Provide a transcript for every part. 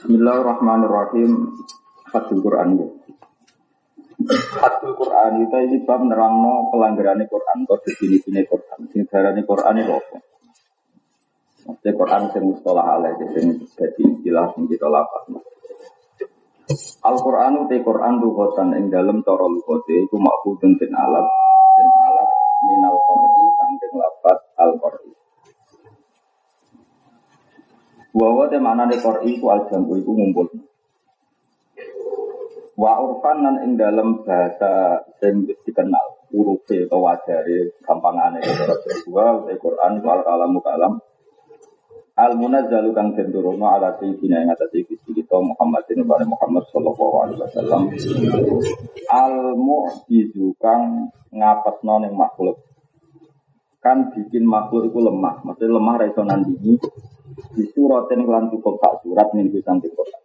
Bismillahirrahmanirrahim. Hadul Quran. Hadul Quran itu ini bab nerangno pelanggaran Quran atau definisi Quran. Sing Quran itu apa? Maksudnya Quran sing mustalah alaih, sing jadi istilah sing kita lapat. Al-Quran itu Quran lughatan ing dalam cara lugate iku makhudun tin alat tin alat minal qamri saking lapat al-Qur'an. Wawa te maknane qur'i iku al-jam'u iku ngumpul. Wa urfan nan ing dalam bahasa sing dikenal urufe atau wajare gampangane cara Jawa utai Quran wal kalamu kalam Al munazzalu kang den turunno ala sayyidina ing atase Gusti kita Muhammadin wa Muhammad sallallahu alaihi wasallam. Al mu'jizu kang ngapesno ning makhluk. Kan bikin makhluk itu lemah, maksudnya lemah ra iso di suratin lan cukup sak surat ning pisan Quran.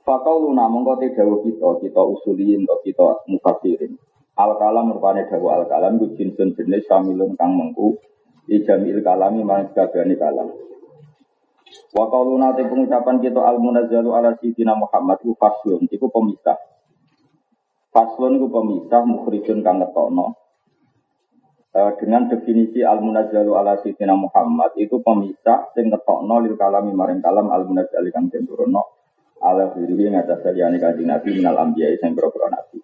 Fakauluna mongko te dawuh kita, kita usuliin atau kita mufassirin. Al kalam rupane dawuh al kalam ku jinsun jenis samilun kang mengku Ijamil kalami maring sekabehane kalam. Wa qauluna te pengucapan kita al munazzalu ala sayyidina Muhammad ku faslun iku pemisah. Faslun iku pemisah mukhrijun kang ngetokno. E, dengan definisi al munazzalu ala sayyidina Muhammad itu pemisah sing ngetokno lil kalami maring kalam al munazzali kang den turunno ala diri ngatas saliyane kanjeng Nabi minal anbiya sing boro nabi.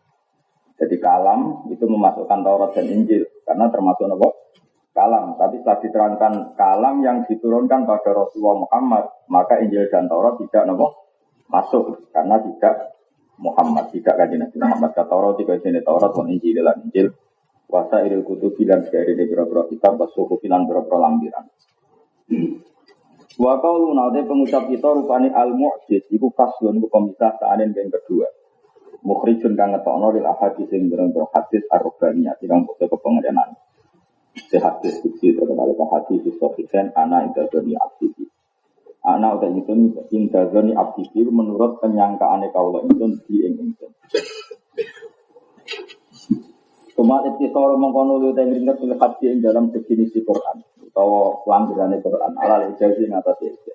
Jadi kalam itu memasukkan Taurat dan Injil karena termasuk apa? kalam, tapi setelah diterangkan kalam yang diturunkan pada Rasulullah Muhammad, maka Injil dan Taurat tidak nopo masuk karena tidak Muhammad, tidak kajian Nabi Muhammad. Kata Taurat tiga jenis Taurat, Injil dan Injil, wasa iril kutu bilan sekali di beberapa kitab, basuhu bilan beberapa lampiran. Wa kaulu nate pengucap kita rupani al mu'jiz iku faslun iku pemisah saanin yang kedua. Mukhrijun kang ngetokno lil ahadis sing berang hadis ar-rubaniyah sing bukti kepengenalan sehat diskusi terkenal ke hati di sofikan anak interdoni aktivi anak udah itu interdoni aktivi menurut penyangkaan kaulah itu di ingin episode mengkono lu yang ringat oleh hati yang dalam definisi Quran atau pelanggaran Quran ala ijazah yang atas itu.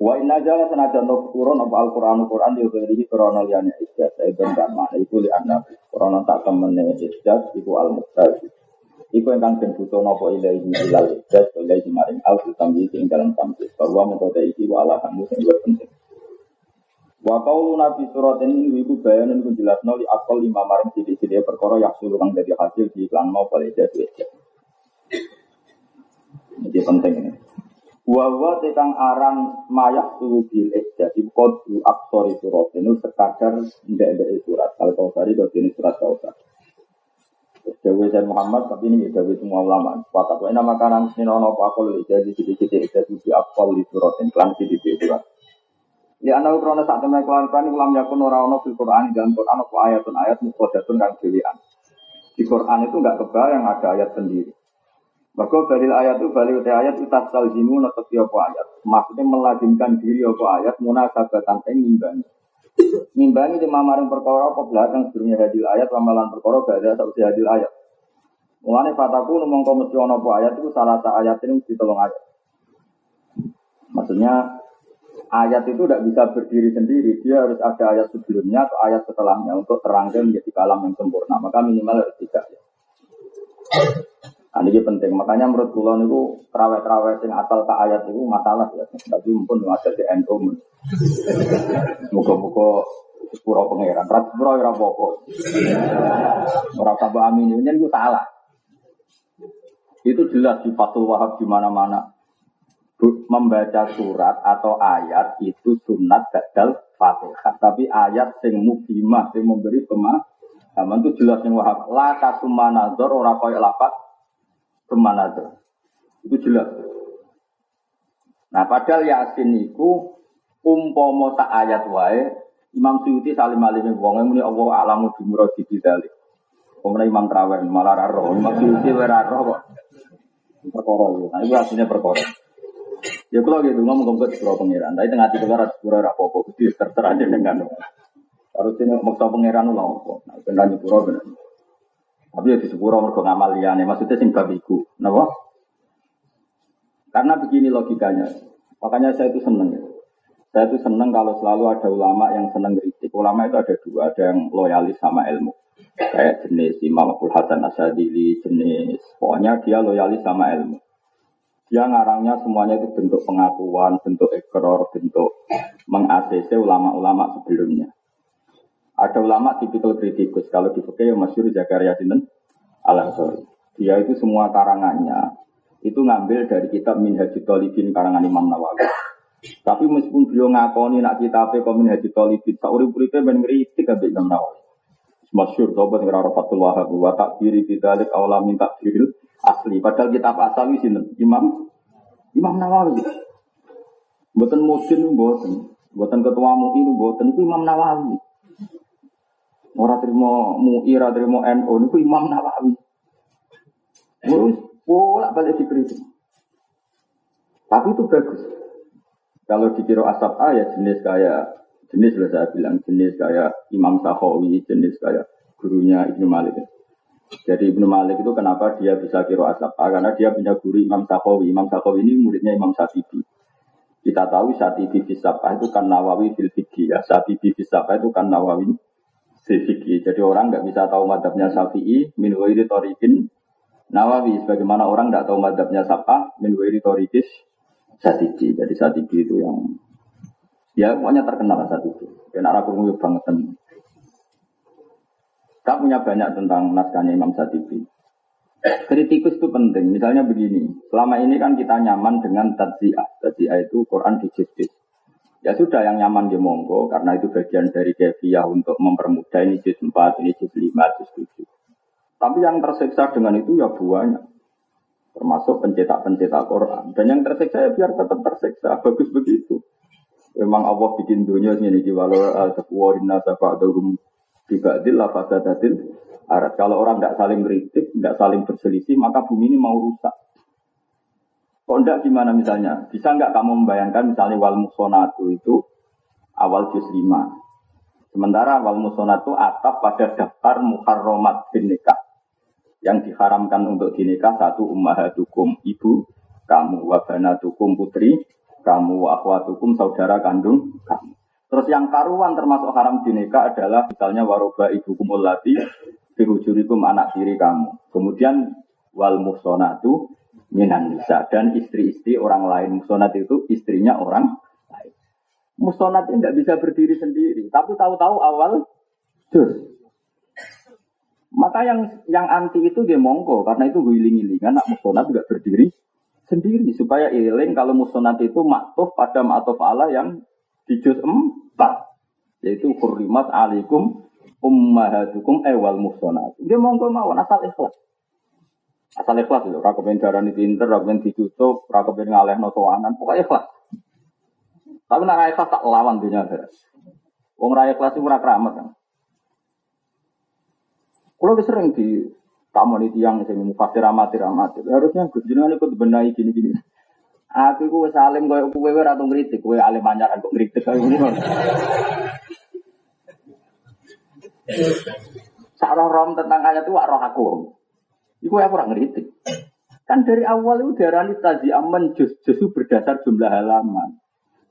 Wa inna jala senajan turun apa Al Quran Quran di beri korona liannya ijazah itu enggak mana itu li anda korona tak temennya ijazah itu al muqtadi Iku ingkang den butuh napa ilahi ilal ikhlas ilahi maring al tambi ing dalam tambi bahwa mengkota iki wa ala kamu sing penting. Wa qaulu nabi surat ini iku bayanan ku jelasno li akal lima maring sithik-sithik perkara yang suruh kang dadi hasil di iklan mau boleh jadi. Ini penting ini. Wa wa tekang aran mayak suruh bil ijaz iku kodu aksori surat ini sekadar ndak-ndak surat. Kalau kau tadi kau surat kau Dewi dan Muhammad, tapi ini Dewi semua ulama. Sepakat. Wa nama kanan sini nono pakol jadi sedikit jadi di akol di surat kelan di surat. Ya anak krono saat temen kelan kelan ulam yakun ora ono fil Quran dalam Quran apa ayatun ayat mukodatun kang pilihan. Di Quran itu enggak kebayang ada ayat sendiri. Maka dari ayat itu balik ayat itu tasal jimu atau apa ayat. Maksudnya melazimkan diri apa ayat munasabatan ing nimbangi. Nimbangi di mamaring perkara apa belakang sebelumnya hadil ayat ramalan perkara gak tak hadil ayat. Mulane fataku ngomong kau mesti ono apa ayat itu salah satu ayat ini mesti tolong ayat. Maksudnya ayat itu tidak bisa berdiri sendiri, dia harus ada ayat sebelumnya atau ayat setelahnya untuk terangkan menjadi kalam yang sempurna. Maka minimal harus tiga. Nah, ini penting. Makanya menurut kulon itu terawet-terawet yang asal ke ayat itu masalah ya. Tapi mumpun ada di NU. Muka-muka sepuro pangeran. Rat sepuro ya apa-apa. Ora amin. Ini itu salah. Itu jelas di Fatul Wahab di mana-mana. Membaca surat atau ayat itu sunat gadal fatihah. Tapi ayat sing mubimah, sing memberi pemahaman itu jelas yang wahab. La kasumanazor ora koyok lapat tuh? Itu jelas. Nah, padahal Yasin itu umpomo tak ayat wae Imam Suyuti salim alime wong muni Allah alamu bi muradi dzalik. Pemenang Imam Trawen malah ra roh, Imam Suyuti ora kok. Perkara. Nah, itu aslinya perkara. Ya kalau gitu ngomong ngomong ke sepuro pangeran, tapi tengah tiga ratus sepuro rapopo, itu terserah aja dengan Harusnya maksa pangeran lah apa. Nah, benar nyepuro benar. Tapi ya di sepuro mergo ngamal liyane, maksudnya sing bab iku. Napa? Karena begini logikanya. Makanya saya itu seneng ya. Saya itu seneng kalau selalu ada ulama yang seneng kritik. Ulama itu ada dua, ada yang loyalis sama ilmu. Kayak jenis Imam Abdul Hasan Asadili, jenis pokoknya dia loyalis sama ilmu. Dia ngarangnya semuanya itu bentuk pengakuan, bentuk ekor, bentuk meng ulama-ulama sebelumnya. Ada ulama tipikal kritikus. Kalau di fikih yang masyur Zakaria Sinten al Dia itu semua karangannya itu ngambil dari kitab Minhajul Talibin karangan Imam Nawawi. Tapi meskipun beliau ngakoni nak kitab kok Minhajul Talibin, tak ngritik ambek Imam Nawawi. Masyur tobat ngira Fathul Wahab wa takdiri bidzalik awla min takdiril asli. Padahal kitab asal ini sinten? Imam Imam Nawawi. Mboten mudin mboten. Mboten ketua MUI mboten itu Imam Nawawi. Ora terima MUI, ora terima NU niku Imam Nawawi. Terus bolak balik dikritik. Tapi itu bagus. Kalau dikira asap A ya jenis kayak jenis lah saya bilang jenis kayak Imam Sahawi, jenis kayak gurunya Ibnu Malik. Jadi Ibnu Malik itu kenapa dia bisa kiro asap A? Karena dia punya guru Imam Sahawi. Imam Sahawi ini muridnya Imam Satibi. Kita tahu Satibi Fisapa itu kan Nawawi fil ya. Satibi Fisapa itu kan Nawawi Sifiki. Jadi orang nggak bisa tahu madhabnya Syafi'i min wairi torikin Nawawi. Sebagaimana orang nggak tahu madhabnya Sapa min wairi torikis Satiji. Jadi Satiji itu yang ya pokoknya terkenal saat itu. Karena aku nguyuk banget. Kita punya banyak tentang naskahnya Imam Satibi. Kritikus itu penting. Misalnya begini, selama ini kan kita nyaman dengan tadziah. Tadziah itu Quran di Ya sudah yang nyaman di monggo karena itu bagian dari kefiah untuk mempermudah ini juz 4, ini juz 5, juz 7. Tapi yang tersiksa dengan itu ya buahnya. Termasuk pencetak-pencetak Quran. Dan yang tersiksa ya biar tetap tersiksa. Bagus begitu. Memang Allah bikin dunia ini walau al-taqwa inna safa'adahum dibadil lafazadatil arat. Kalau orang tidak saling kritik, tidak saling berselisih, maka bumi ini mau rusak. Kok enggak gimana misalnya? Bisa enggak kamu membayangkan misalnya wal musonatu itu awal juz 5. Sementara wal musonatu atap pada daftar muharramat bin nikah. Yang diharamkan untuk dinikah satu ummahatukum ibu kamu wabanatukum putri kamu akhwatukum saudara kandung kamu. Terus yang karuan termasuk haram dinikah adalah misalnya waroba ibu kumulati bihujurikum anak tiri kamu. Kemudian wal musonatu minan nisa dan istri-istri orang lain. Musonat itu istrinya orang lain. Musonat itu tidak bisa berdiri sendiri, tapi tahu-tahu awal jus. Maka yang yang anti itu dia mongko karena itu guling-gilingan nak musonat juga berdiri sendiri supaya iling kalau musonat itu maktuf pada maktuf Allah yang di juz 4 yaitu kurimat alikum ummahatukum ewal musonat. Dia mongko mau asal ikhlas. Asal ikhlas itu, ora kepen darani pinter, ora kepen ditutup, ora kepen ngalehno sowanan, pokoknya ikhlas. Tapi nek ikhlas tak lawan dunia. Wong ra ikhlas iku ora keramat kan. Kulo sering di tamu di tiang sing mufasir amati amati. Harusnya Gus jenengan ikut benahi gini-gini. Aku iku wis alim koyo kowe ora tau ngritik, kowe alim anyar kok ngritik. Sak rom tentang ayat itu roh aku. Iku aku kurang ngeritik. Kan dari awal itu darani tadi aman jus justru berdasar jumlah halaman.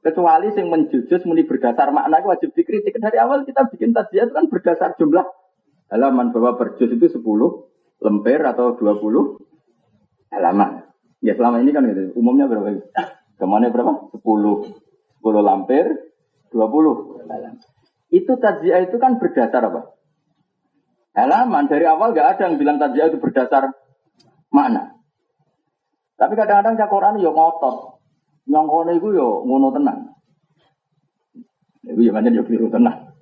Kecuali yang menjujus muni berdasar makna itu wajib dikritik. Dari awal kita bikin tadi itu kan berdasar jumlah halaman bahwa berjus itu 10 lemper atau 20 halaman. Ya selama ini kan gitu. Umumnya berapa? Ke mana berapa? 10. 10 lamper, 20 halaman. Itu tajiah itu kan berdasar apa? halaman. Dari awal gak ada yang bilang tajiyah itu berdasar makna. Tapi kadang-kadang cakoran yo ngotot. Nyongkone itu yo ngono tenang. Itu ya macam yo keliru tenang.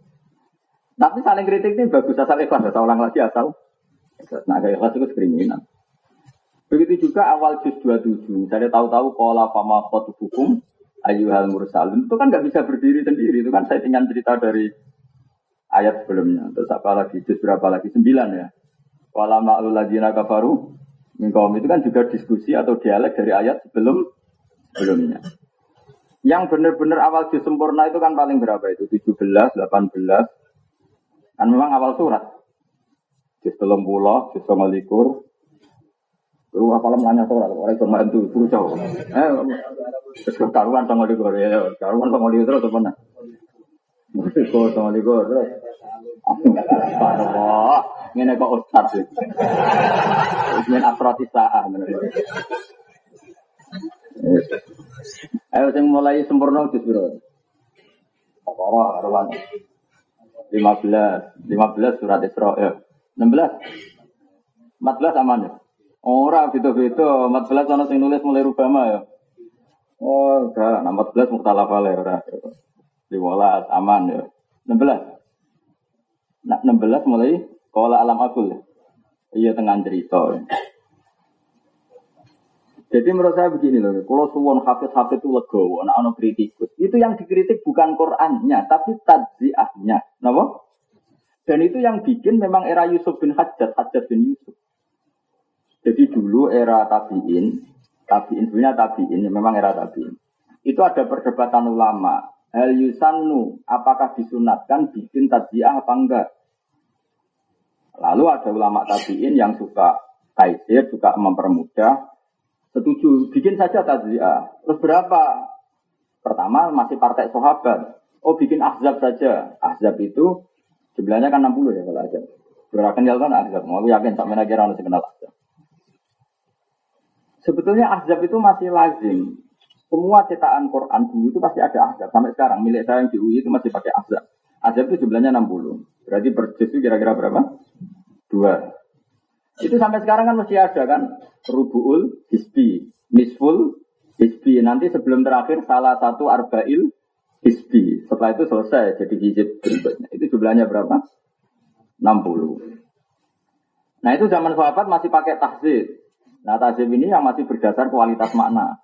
Tapi saling kritik ini bagus asal ikhlas, asal ulang lagi asal. Nah, kayak ikhlas itu kriminal. Begitu juga awal juz 27. Saya tahu-tahu pola fama hukum ayyuhal mursalun. Itu kan nggak bisa berdiri sendiri. Itu kan saya tinggal cerita dari ayat sebelumnya. Terus apa lagi? Juz berapa lagi? Sembilan ya. Wala ma'lul ladina kafaru Mingkaum itu kan juga diskusi atau dialek dari ayat sebelum sebelumnya. Yang benar-benar awal juz sempurna itu kan paling berapa itu? 17, 18. Kan memang awal surat. Juz telung pulau, juz sama likur. Lu apa nanya surat? Orang itu mantu, jauh. Eh, Terus karuan sama likur ya, karuan sama likur terus apa nah? Likur sama likur terus. Subhanallah, ini kok ustaz. Ini afrati sa'ah. Ayo sing mulai sempurna wis bro. Apa karuan? 15, 15 surat Isra ya. 16. 14 aman ya. Ora beda-beda, 14 ana sing nulis mulai Rubama ya. Oh, enggak, 14 muktalaf ale ora. 15 aman ya. 16. Nah, 16 mulai kala alam akul. Ya. Iya tengah cerita. Ya. Jadi menurut saya begini loh, kalau suwon hafiz-hafiz itu legowo, anak anak kritikus, itu yang dikritik bukan Qurannya, tapi tadziahnya, kenapa? Dan itu yang bikin memang era Yusuf bin Hajjat, Hajjat bin Yusuf. Jadi dulu era tabiin, tabiin sebenarnya tabiin, memang era tabiin. Itu ada perdebatan ulama. Hal yusannu, apakah disunatkan bikin tadziah apa enggak? Lalu ada ulama tabiin yang suka kaisir, suka mempermudah, Setuju, bikin saja taziah. Terus berapa? Pertama masih partai sahabat. Oh bikin ahzab saja. Ahzab itu jumlahnya kan 60 ya kalau ahzab. Gerakan kan ahzab. Mau yakin sampai lagi orang kenal ahzab. Sebetulnya ahzab itu masih lazim. Semua cetakan Quran dulu itu pasti ada ahzab. Sampai sekarang milik saya yang di UI itu masih pakai ahzab. Ahzab itu jumlahnya 60. Berarti per itu kira-kira berapa? Dua. Itu sampai sekarang kan masih ada kan rubuul hisbi, nisful hisbi. Nanti sebelum terakhir salah satu arbail hisbi. Setelah itu selesai jadi hijab berikutnya. Itu jumlahnya berapa? 60. Nah itu zaman sahabat masih pakai tahzib. Nah tahzib ini yang masih berdasar kualitas makna.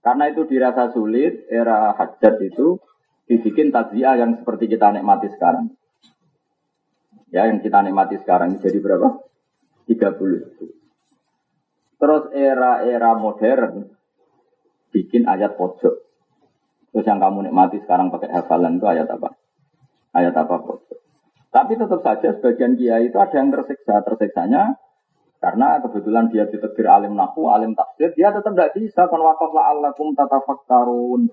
Karena itu dirasa sulit, era hajat itu dibikin taziah yang seperti kita nikmati sekarang. Ya, yang kita nikmati sekarang jadi berapa? 30. Terus era-era modern bikin ayat pojok. Terus yang kamu nikmati sekarang pakai hafalan itu ayat apa? Ayat apa pojok. Tapi tetap saja sebagian kiai itu ada yang tersiksa. Tersiksanya karena kebetulan dia ditegur alim nahu, alim tafsir, dia tetap tidak bisa. Kan wakaf la'allakum tatafakkarun.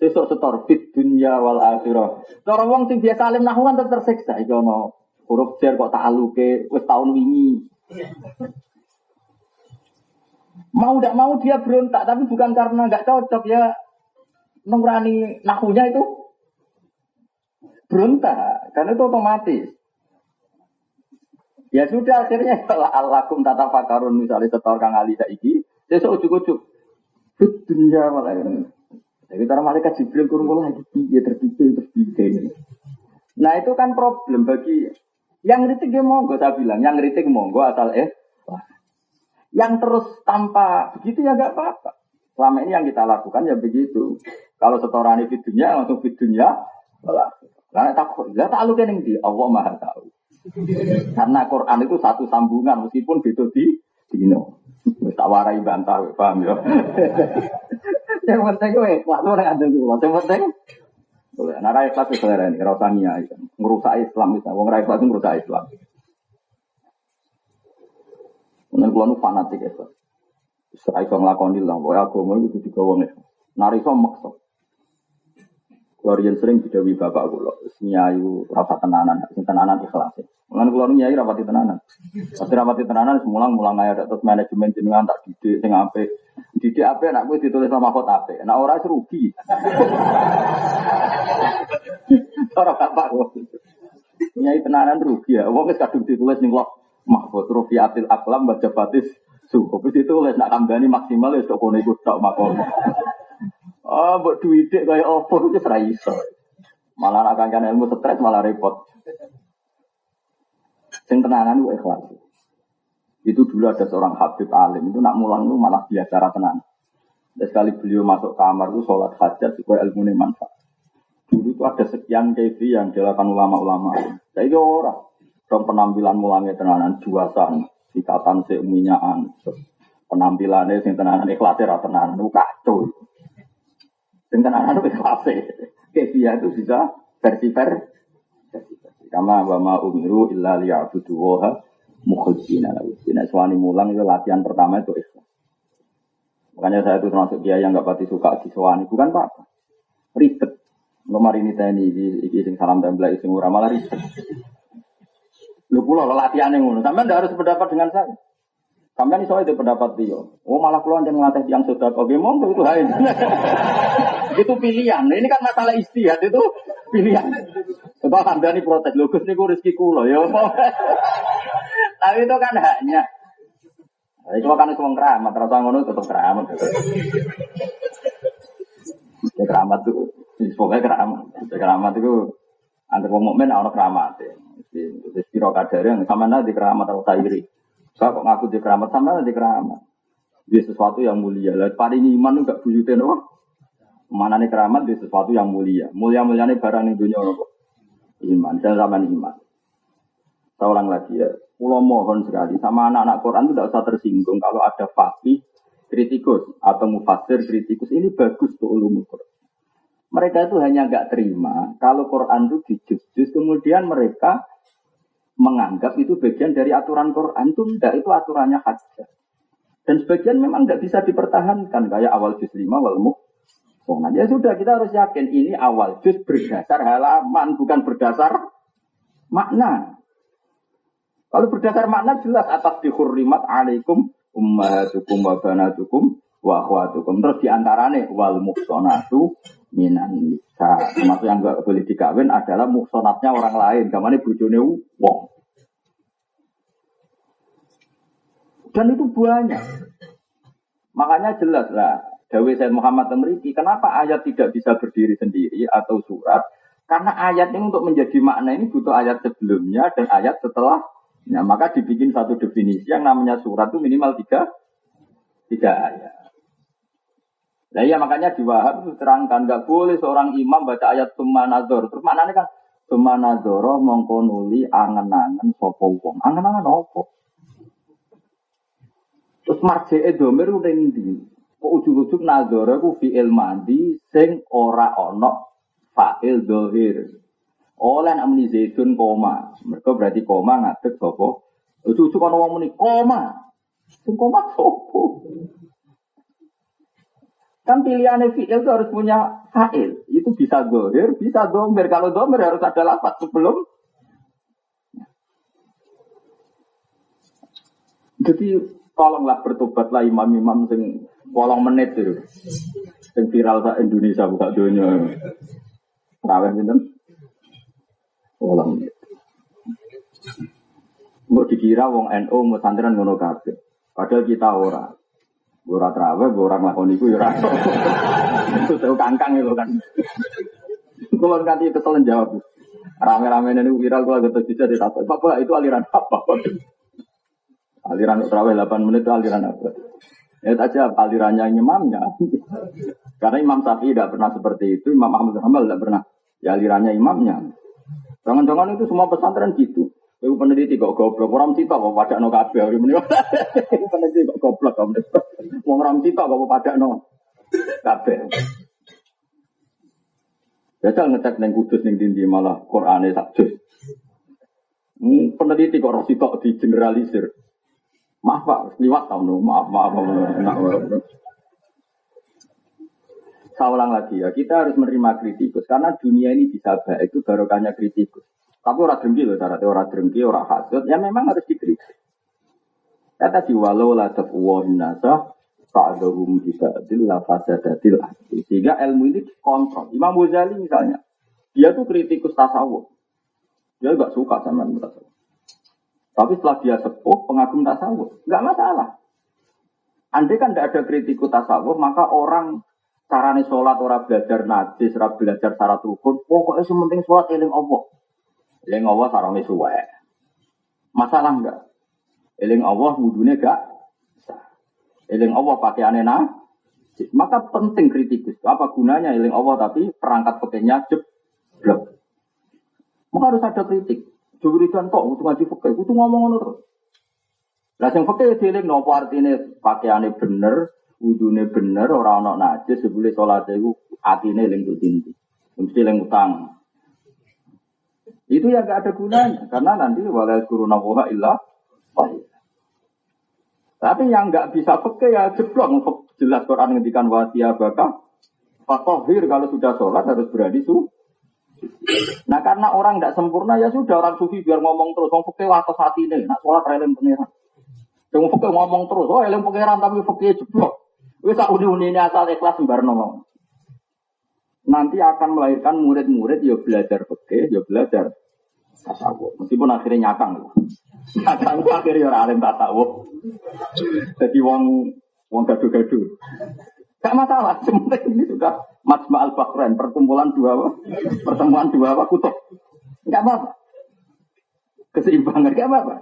Besok setor fit dunia wal akhirah. Cara wong sing biasa alim nahu kan tetap tersiksa. Iki ono huruf jar kok ta'aluke wis tahun wingi. Mau tidak mau dia berontak, tapi bukan karena nggak cocok ya nurani nahunya itu berontak, karena itu otomatis. Ya sudah akhirnya setelah alakum tata fakarun misalnya setor kang ali saiki, besok ujuk-ujuk dunia malah. Jadi cara malaikat Jibril kurung lagi ya terpikir terpikir. Nah itu kan problem bagi yang ngeritik ya monggo saya bilang, yang ngeritik monggo asal eh. Yang terus tanpa begitu ya gak apa-apa. Selama ini yang kita lakukan ya begitu. Kalau setoran videonya langsung videonya, Karena takut, lah tak lu kening di Allah Maha tahu. Karena Quran itu satu sambungan meskipun beda di dino. Tak warai bantah, paham ya. Yang penting kowe, waktu nek ada Yang penting Nah, rakyat kelas itu selera ini, rasa niat, ngerusak Islam bisa, wong rakyat kelas ngerusak Islam. Kemudian kalau fanatik ya, Serai so ngelakoni lah, bahwa agama itu juga wong ya. So maksa. Kalau sering didawi bapak kulo, nyayu rasa tenanan, sing tenanan ikhlas. Mengenai kulo nyai rapati tenanan. Pasti rapati tenanan, semulang mulang aja terus manajemen jenengan tak didik, sing ape. Didik ape anak gue ditulis sama kota ape. Nah orang rugi. Orang bapak Nyai tenanan rugi ya. Wong wis kadung ditulis ning lok mahfud rufiatil aklam baca batis suhu. Wis ditulis nak kambani maksimal wis kok kono iku tok makom. Ah, buat duit kayak opo itu serai iso. Malah akan kan ilmu stres malah repot. Sing tenanan itu ikhlas. Itu dulu ada seorang Habib alim itu nak mulang itu malah biasa tenang. Dan sekali beliau masuk kamar itu sholat hajat supaya ilmu ini manfaat. Dulu itu ada sekian kevi yang dilakukan ulama-ulama. Saya itu orang. Dong penampilan mulangnya tenanan juasan, ikatan seuminyaan, penampilannya sing tenanan ikhlasnya tenanan itu kacau. Sing tenanan itu ikhlasnya. Kevia itu bisa versi versi. Kama wa umiru illa liya'budu waha mukhlisina lahu. Nek suwani mulang itu latihan pertama itu ikhlas. Makanya saya itu termasuk dia yang nggak pati suka disewani, bukan apa-apa. Ribet. Nomor ini tadi di sing salam tempel sing ora malah ribet. Lu pulau latihan yang ngono. Sampai harus berdapat dengan saya. Sampai ini soalnya pendapat dia. Oh malah keluar jangan ngelatih yang sudah kau gemong itu lain. itu pilihan. Ini kan masalah istihad itu pilihan. Anda nih protes. Lugus nih rezeki kulo ya. Tapi itu kan haknya. Nah, itu kan semua keramat. Rasa ngono tetap keramat. Ya keramat tuh. Pokoknya keramat. Keramat itu antar mukmin orang keramat. Terus kira kadar yang sama nanti keramat atau tairi. Saya kok ngaku di keramat sama nanti keramat. Dia sesuatu yang mulia. Lalu paling iman enggak buyutin oh. Mana nih keramat di sesuatu yang mulia. Mulia mulianya barang yang dunia apa? Iman. Dan zaman iman. Saya ulang lagi ya. Pulau mohon sekali sama anak-anak Quran itu tidak usah tersinggung kalau ada fakih kritikus atau mufasir kritikus ini bagus tuh ulumul Quran. Mereka itu hanya nggak terima kalau Quran itu dijus kemudian mereka menganggap itu bagian dari aturan Quran itu tidak itu aturannya hajjah. Dan sebagian memang tidak bisa dipertahankan kayak awal juz 5 wal Nah, ya sudah kita harus yakin ini awal juz berdasar halaman bukan berdasar makna. Kalau berdasar makna jelas atas dihurrimat alaikum ummahatukum wa banatukum wa akhwatukum. Terus di antaranya wal muhsonatu minan nisa. Termasuk yang gak boleh dikawin adalah muhsonatnya orang lain. Kamane bujone wong. Dan itu banyak. Makanya jelas lah, Dawi Said Muhammad Temriki, kenapa ayat tidak bisa berdiri sendiri atau surat? Karena ayat ini untuk menjadi makna ini butuh ayat sebelumnya dan ayat setelah. Nah, maka dibikin satu definisi yang namanya surat itu minimal tiga, tiga ayat. Nah iya makanya di Wahab terangkan nggak boleh seorang imam baca ayat Tumanador. Terus maknanya kan Tumanadoro mongkonuli angen-angen sopo wong. Angen-angen apa? Terus marjee domir udah? Kok ujug-ujug nazara ku fi'il mandi sing ora ono fa'il dohir. Oleh nak muni zaitun koma. Mereka berarti koma ngadeg sapa? Ujug-ujug ono wong muni koma. Sing koma sapa? Kan pilihannya fi'il itu harus punya fa'il. Itu bisa dohir, bisa domir. Kalau domir harus ada lapat sebelum. Jadi tolonglah bertobatlah imam-imam sing wolong menit itu. Sing viral sak Indonesia buka dunia. Raweh pinten? Wolong menit. Mau dikira wong NU mau santrian ngono kabeh. Padahal kita ora. Ora trawe, ora nglakoni iku ya ora. Itu tahu kangkang itu kan. Kalau nanti kesel jawab. Rame-rame ini viral kalau gitu bisa ditakut. Bapak itu aliran apa? Aliran terawih 8 menit itu aliran apa? Ya saja alirannya imamnya. Karena Imam Syafi'i tidak pernah seperti itu, Imam Ahmad Hanbal tidak pernah. Ya alirannya imamnya. Jangan-jangan itu semua pesantren gitu. Ibu peneliti kok goblok, orang cita kok pada no kabeh. peneliti kok goblok, mau orang cita kok pada no kabeh. Biasa ngecek neng kudus neng dindi malah Qurannya tak jus. Hmm, peneliti kok orang cita di generalisir. Maaf Pak, liwat tahun no. Maaf, maaf. maaf. Saya ulang lagi ya, kita harus menerima kritikus karena dunia ini bisa baik itu barokahnya kritikus. Tapi orang dengki loh, syaratnya orang dengki, orang hasut, ya memang harus dikritik. Kata di walau la tafwahin nasa la fasadatil Sehingga ilmu ini dikontrol. Imam Ghazali misalnya, dia tuh kritikus tasawuf. Dia gak suka sama ilmu tasawuf. Tapi setelah dia sepuh, pengagum tasawuf, nggak masalah. Andai kan tidak ada kritikus tasawuf, maka orang carane sholat orang belajar najis, orang belajar syarat rukun, pokoknya sementing sholat eling Allah. Eling Allah sarangnya suwe. Masalah enggak? Eling Allah wudhunya enggak? Eling Allah pakai anena. Maka penting kritikus. Apa gunanya eling Allah tapi perangkat pakainya jeblok. Maka harus ada kritik. Juridan kok untuk ngaji fakir, itu ngomong ngono terus. Lah sing fakir dieling nopo artine pakaiane bener, wudune bener, ora ana najis, sebule salat iku atine eling dinti. Mesti eling utang. Itu ya gak ada gunanya karena nanti walal kuruna wa illa Tapi yang nggak bisa fakir ya jeblok. Jelas Quran ngendikan wasia baka. Fatohir kalau sudah sholat harus berani su. Nah karena orang tidak sempurna ya sudah orang sufi biar ngomong terus. Ngomong fakir waktu saat ini. Nak sholat relim pengiran. Yang fakir ngomong terus. Oh eling pengiran tapi fakir jeblok. Wis tak uni-uni ini asal ikhlas sembar ngomong. Nanti akan melahirkan murid-murid ya belajar fakir, ya belajar tasawuf. Meskipun akhirnya nyakang. Nyakang akhirnya orang alim tasawuf. Jadi wong wong gaduh-gaduh. Gak masalah, sebenarnya ini sudah Majma al Bahrain, perkumpulan dua pertemuan dua apa kutub. Gak apa-apa. Keseimbangan gak apa-apa.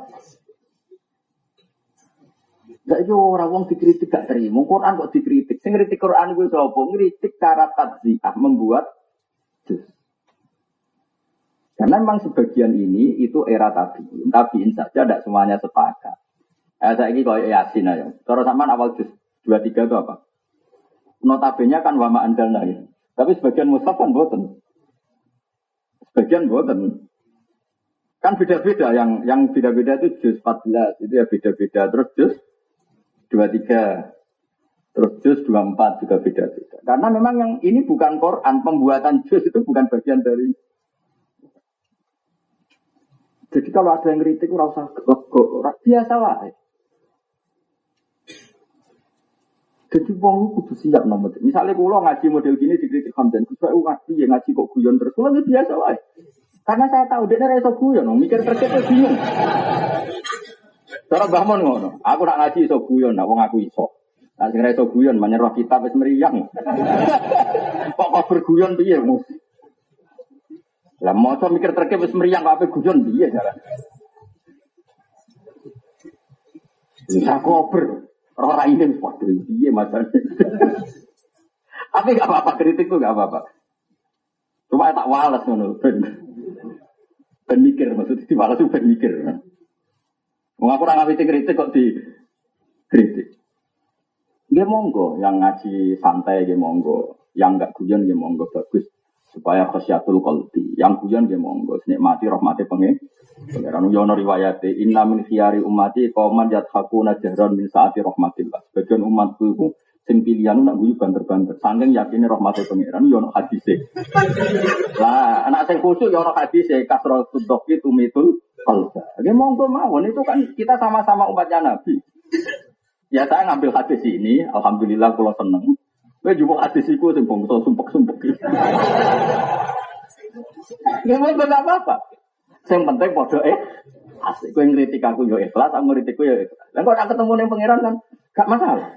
Gak yo orang wong dikritik gak terima. Quran kok dikritik. Sing kritik Quran gue sapa? Ngritik cara tadziah membuat. Karena memang sebagian ini itu era tabiin. Tabiin saja tidak semuanya sepakat. Eh, saya ini kalau yasin aja. Kalau sama awal juz dua tiga itu apa? Notabene kan wama andalna ya. Tapi sebagian mushaf kan boten. Sebagian boten. Kan beda-beda yang yang beda-beda itu juz 14 itu ya beda-beda terus juz 23 terus juz 24 juga beda-beda. Karena memang yang ini bukan Quran, pembuatan juz itu bukan bagian dari jadi kalau ada yang kritik, ora usah biasa wae. Jadi wong kudu siap nomor. Misalnya kalau ngaji model gini dikritik Hamdan, gue ngaji ya ngaji kok guyon terus. Kalau biasa wae. Karena saya tahu dia reso guyon, mikir terkait bingung. Cara Bahmon ngono, aku nak ngaji iso guyon, nak wong aku iso. Nah sing iso guyon menyerah kita wis meriang. Kok kok berguyon piye, Mus? Lah maca mikir terke wis meriang kok guyon piye jalan. Bisa kober. Ora ini waduh piye macam. Tapi gak apa-apa kritik tuh gak apa-apa. Cuma tak walas ngono ben. Mikir maksudnya diwales ben mikir. Wong aku ora ngawiti kritik kok di kritik. Dia monggo yang ngaji santai dia monggo, yang enggak guyon dia monggo bagus supaya khasyatul qalbi. Yang pujian dia monggo mati rahmati pengen. Pengiran yono riwayat inna min khiyari umati kauman yathakuna jahran min saati rahmatillah. Sebagian umatku itu sing pilihan nak guyu banter-banter. Sangking yakini rahmati pengiran yono hadise. Lah anak sing khusyuk yono hadise kasratul doki tumitul qalba. Dia monggo mawon itu kan kita sama-sama umatnya Nabi. Ya saya ngambil hadis ini, alhamdulillah kalau seneng. Kowe juga hadis iku sing bangsa sumpek-sumpek. Ya mau apa-apa. Yang penting padha eh asik kowe ngritik aku yo ikhlas, aku ngritik yo ikhlas. Lah kok ora ketemu ning pangeran kan gak masalah.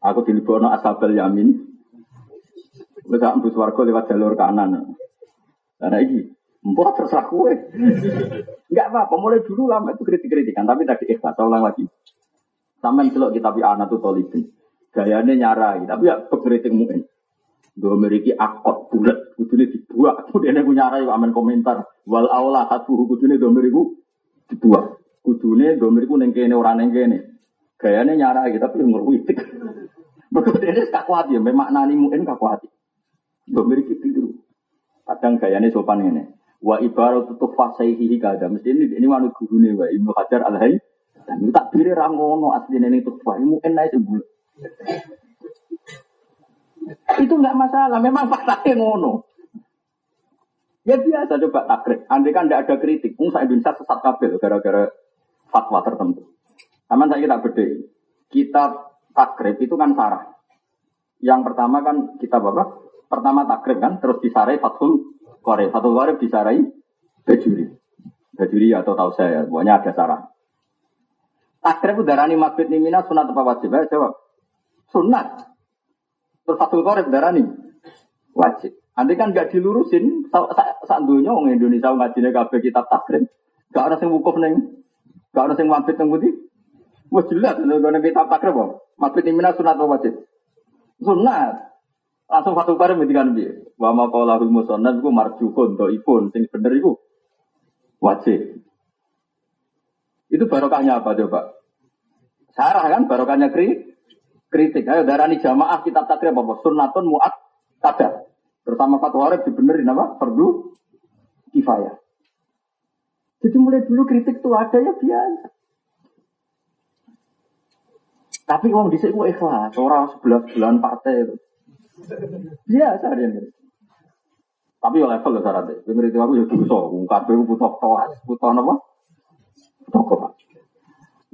Aku dilebono asabel yamin. Wis tak mbus warga lewat jalur kanan. Nah iki Mbok terserah kue. Enggak apa-apa, mulai dulu lama itu kritik-kritikan, tapi tadi ikhlas, saya ulang lagi. Sampai celok kita anak tuh tolibin. Gayanya nyarai, tapi ya pengkritik mungkin. Dua memiliki akot bulat, kudune dibuat. Kemudian aku nyarai aman komentar. Wal aula satu kudune dua meriku dibuat. Kudune dua meriku nengkene orang nengkene. Gayanya nyarai, tapi yang ngerwitik. Begitu ini tak kuat ya, memang nani mungkin kuat. Dua meriki tidur. Kadang gayanya sopan ini. Wa ibarat tutup fasaihi kada. Mesti ini ini manut gurune wa Ibnu Hajar al -Hay. Dan tak pilih rangono asli ini ilmu enak itu bulat. Itu nggak masalah, memang faktanya ngono. Ya biasa coba takrib. Andai kan tidak ada kritik, saya Indonesia sesat kabel gara-gara fatwa tertentu. Sama saya kita beda. Kita takrib itu kan sarah. Yang pertama kan kita apa? Pertama takrib kan, terus disarai fatul korek. Fatul korek disarai bajuri. Bajuri atau tahu saya, pokoknya ada sarah. Takrib udarani mabit nimina sunat apa wajib? Ayo jawab. Sunat. Terus Fathul Qorib darah nih. Wajib. Nanti kan gak dilurusin. Saat dunia orang Indonesia ngajinya kabeh kitab takrim. Gak ada yang wukuf neng. Gak ada yang mampir neng putih. Wah jelas. Kalau kitab takrim kok. Mampir imina sunat wajib? Sunat. Langsung Fathul Qorib itu kan dia. Wa ma qawlahul musannad itu marjuhun. Do'ifun. Sing bener itu. Wajib. Itu barokahnya apa coba? Sarah kan barokahnya kri kritik. Ayo darani jamaah kitab takrib apa? Sunnatun muat kadar. Terutama fatwa Arab dibenerin apa? Fardu kifayah. Jadi mulai dulu kritik itu ada ya biasa. Tapi uang dhisik ku ikhlas, ora sebelah sebelahan partai itu. Iya, dia Tapi ya level syaratnya. Kowe ngerti aku ya dosa, kabeh butuh kelas, butuh napa? Butuh kelas.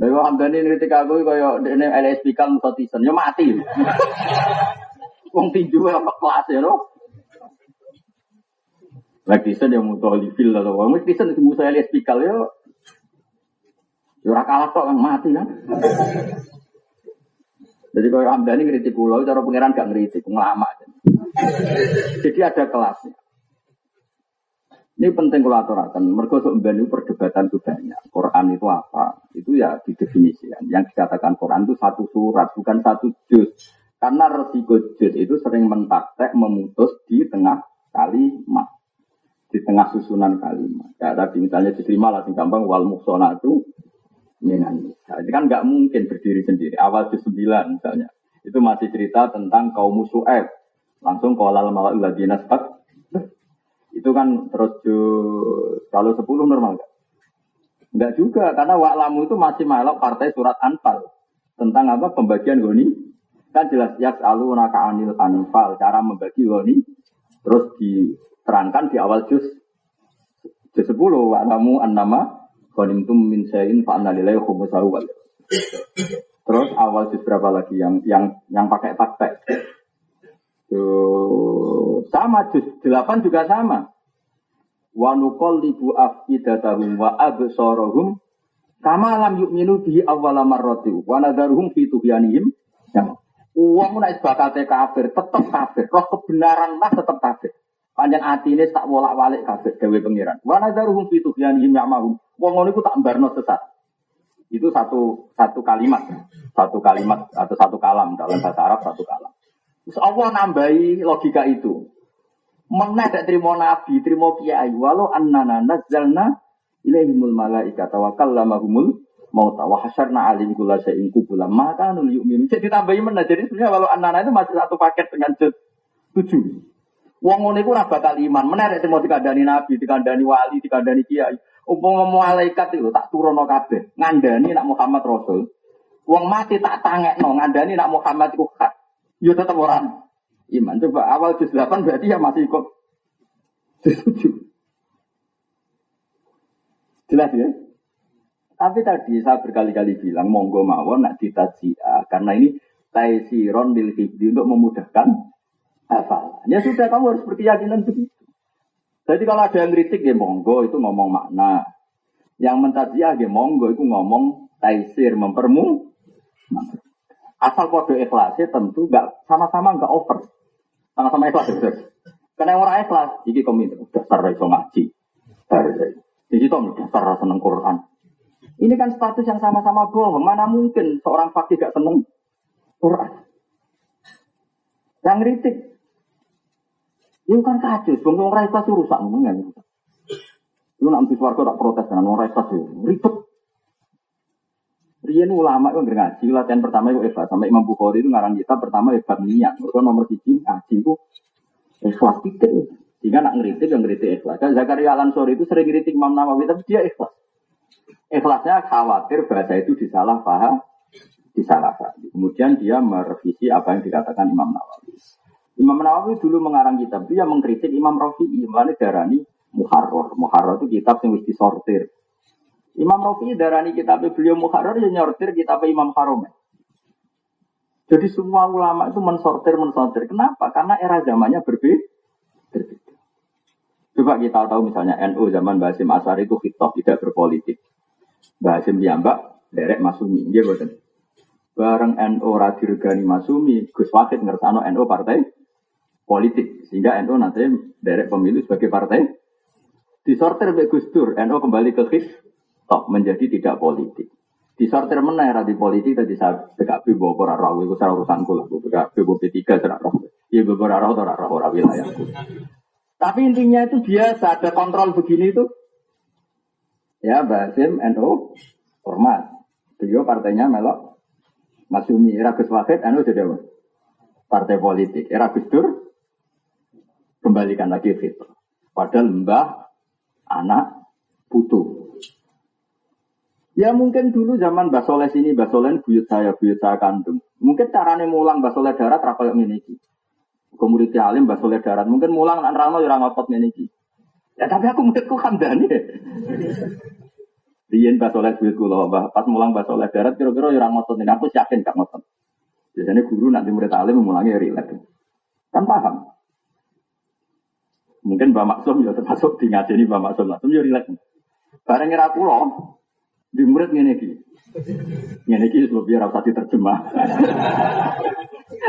Lha ambane ngerti aku kaya dene LSP kan mutisen, ya mati. Wong tinju apa kelas ya, no? Lagi sen yang mutuh livil atau wong tisen itu musuh LSP kal ya. Ya ora kalah kok kan mati kan. Jadi kalau Hamdani ngeritik pulau, cara pengiran gak ngeritik, ngelama. Jadi ada kelasnya. Ini penting kalau aturakan. Mereka sebenarnya perdebatan itu banyak. Quran itu apa? Itu ya didefinisikan. Yang dikatakan Quran itu satu surat, bukan satu juz. Karena resiko juz itu sering mentaktek, memutus di tengah kalimat. Di tengah susunan kalimat. Ya, tadi misalnya diterima lah, gampang, wal muksona itu minan Nah, ini kan nggak mungkin berdiri sendiri. Awal juz 9 misalnya. Itu masih cerita tentang kaum Su'aib. Langsung kolal mala'ul ladina Itu kan terus kalau 10 normal nggak? Enggak juga, karena wa'lamu itu masih malak partai surat Anfal. Tentang apa? Pembagian goni. Kan jelas, ya selalu naka anil Anfal. Cara membagi goni. Terus diterangkan di awal juz. Juz 10. Wa'lamu an nama Ghanimtum min sayin fa anna lillahi khumsahu wal. Terus awal juz berapa lagi yang yang yang pakai taktek? sama juz 8 juga sama. Wa nuqallibu afidatahum wa absarahum kama lam yu'minu bihi awwala marrati wa nadharuhum fi tughyanihim. Ya. Uang nek bakate kafir, tetep kafir. Roh kebenaran lah tetep kafir. Panjang ini tak bolak-balik kabeh gawe pengiran. Wa nadzaruhum fi tughyanihim ya'mahum. Wong ngono iku tak mbarno sesat. Itu satu satu kalimat, satu kalimat atau satu kalam dalam bahasa Arab satu kalam. Terus Allah nambahi logika itu. Meneh tak terima nabi, terima kiai, walau annana nazzalna ilaihimul malaikata wa kallamahumul mauta wa hasyarna alim kula syai'in kubula maka nul yu'min. Jadi ditambahi mana? Jadi sebenarnya walau annana itu masih satu paket dengan tujuh. Wong ngono iku ora bakal iman. Menarik mau dikandani nabi, dikandani wali, dikandani kiai. Umpama malaikat itu tak turunno kabeh. Ngandani nak Muhammad Rasul. Wong mati tak tangekno ngandani nak Muhammad iku hak. Yo tetep orang iman. Coba awal juz 8 berarti ya masih kok setuju. Jelas ya? Tapi tadi saya berkali-kali bilang monggo mawon nak ditajia karena ini taisiron bil untuk memudahkan hafal. Ya sudah kamu harus berkeyakinan begitu. Jadi kalau ada yang kritik ya monggo itu ngomong makna. Yang mentajiah ya monggo itu ngomong taisir mempermu. Asal kode ikhlasnya tentu nggak sama-sama nggak over. Sama-sama ikhlas ya. Karena orang ikhlas, jadi komentar dasar iso ngaji. Jadi itu dasar seneng Quran. Ini kan status yang sama-sama bohong. Mana mungkin seorang fakir gak seneng Quran? Yang kritik itu kan kacau, wong ra ikhlas rusak ngomongnya. Itu nanti suarga tak protes dengan ra ikhlas ribet. Rian ulama itu ngaji, latihan pertama itu ikhlas. Sampai Imam Bukhari itu ngarang kita pertama hebat niat. Mereka nomor tiga ngaji itu ikhlas tiket. Sehingga nak ngeritik yang ngeritik ikhlas. Kan Zakaria Al Ansori itu sering ngeritik Imam Nawawi, tapi dia ikhlas. Ikhlasnya khawatir bahasa itu disalah paham, disalah paham. Kemudian dia merevisi apa yang dikatakan Imam Nawawi. Imam Nawawi dulu mengarang kitab, dia mengkritik Imam Rafi'i, mana darani Muharrar. Muharrar itu kitab yang mesti disortir. Imam Rafi'i darani kitab beliau Muharrar yang nyortir kitab Imam Haram. Jadi semua ulama itu mensortir, mensortir. Kenapa? Karena era zamannya berbeda. Coba kita tahu misalnya NU zaman Basim Asar itu hitop tidak berpolitik. Basim Diambak, derek Masumi. Dia buatan. Bareng NU Radirgani Masumi, Gus Wakid ngersano NU partai politik sehingga NU nanti derek pemilu sebagai partai disortir oleh Gus NU kembali ke hit top menjadi tidak politik. Disortir mana era di politik tadi saya PKB bawa pora rawi itu saya urusan kulah PKB bawa P3 saya roh. Ya bawa pora rawi atau roh wilayah. Tapi intinya itu biasa ada kontrol begini itu. Ya Basim NU hormat. Beliau partainya melok Masumi era Gus Wahid NU jadi apa? Partai politik. Era Gus Dur kembalikan lagi fitrah. Padahal mbah, anak, putu. Ya mungkin dulu zaman Mbak Soleh sini, Mbak Soleh buyut saya, buyut saya kandung. Mungkin caranya mulang Mbak darat yang meniki. Kemudian alim Mbak darat. Mungkin mulang anak rano yang ngotot. Ya tapi aku menurutku kandani. Riyen Mbak Soleh buyut kula, pas mulang Mbak darat kira-kira orang ngotot ini. Aku yakin gak ngotot. Biasanya guru nanti murid alim memulangnya rileks. Kan paham. Mungkin Mbak Maksum ya termasuk di ngajeni Mbak Maksum. Maksum ya rileks. Bareng ngira di murid ngene iki. Ngene iki sebab biar ora diterjemah.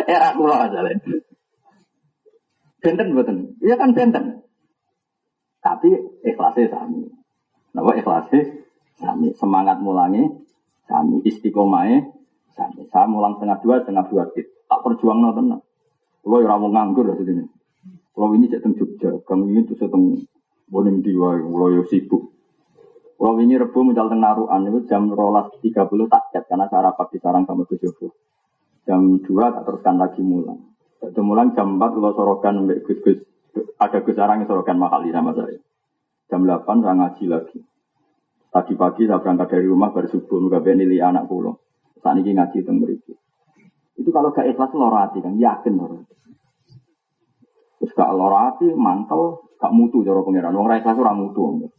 Era kula asale. Benten mboten. Iya kan benten. Tapi ikhlasnya sami. Napa ikhlasnya sami. Semangat mulangi sami. Istiqomahnya sami. Saya mulang setengah dua, setengah dua tit. Tak perjuang no tenang. Kalau ya mau nganggur dari sini. Kalau ini cek Jogja, kamu ini tuh seteng boning diwa, kalau ya sibuk. Kalau ini rebu modal teng itu jam rolas tiga puluh tak karena saya rapat di sarang sama Gus Jam dua tak teruskan lagi mulang. Itu mulang jam empat kalau sorokan mbak Gus Gus ada Gus Sarang yang sorokan mahali sama saya. Jam delapan saya ngaji lagi. Tadi pagi saya berangkat dari rumah baru subuh nggak nilai anak pulau. Saat ini ngaji teng berikut. Itu kalau gak ikhlas lorati kan, yakin lorati. Terus gak lorati, mantel, gak mutu cara pangeran. Wong ra ikhlas ora mutu.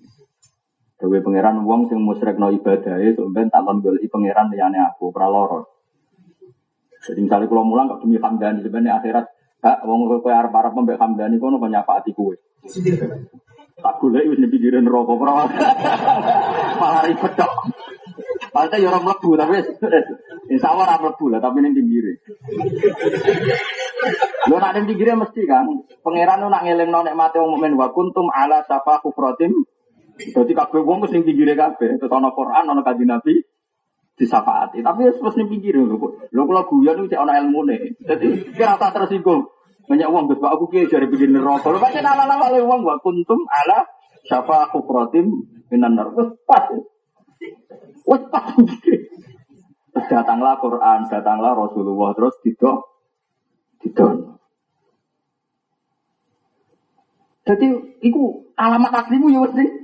Dewe pangeran wong sing musyrikno ibadahe sampeyan takon goleki pangeran liyane aku, ora. Jadi misalnya kalau mulang gak demi hamdani sebenarnya akhirat hak wong kowe arep-arep mbek hamdani kono kok nyapati kowe. Tak golek wis pikirin rokok ora. Malah ribet tok. Padahal ya orang mlebu tapi insya Allah orang mlebu lah tapi ini pinggir. Lo nak pinggirnya mesti kan. Pangeran nak ngeling nek mati wong mukmin wa kuntum ala safa kufratim. Dadi kabeh wong mesti pinggire kabeh. Terus ana Quran ana kanjeng Nabi disafaati. Tapi wis mesti pinggir lho. Lho kula guyon iki ana ilmune. Dadi kira tak tersinggung. Banyak uang Gus, aku kiai jare bikin neraka. Lho pancen ala-ala wong wa kuntum ala safa kufratim minan nar. Wis pas. Wes Datanglah Quran, datanglah Rasulullah terus tidak tidak. Jadi itu alamat aslimu ya mesti.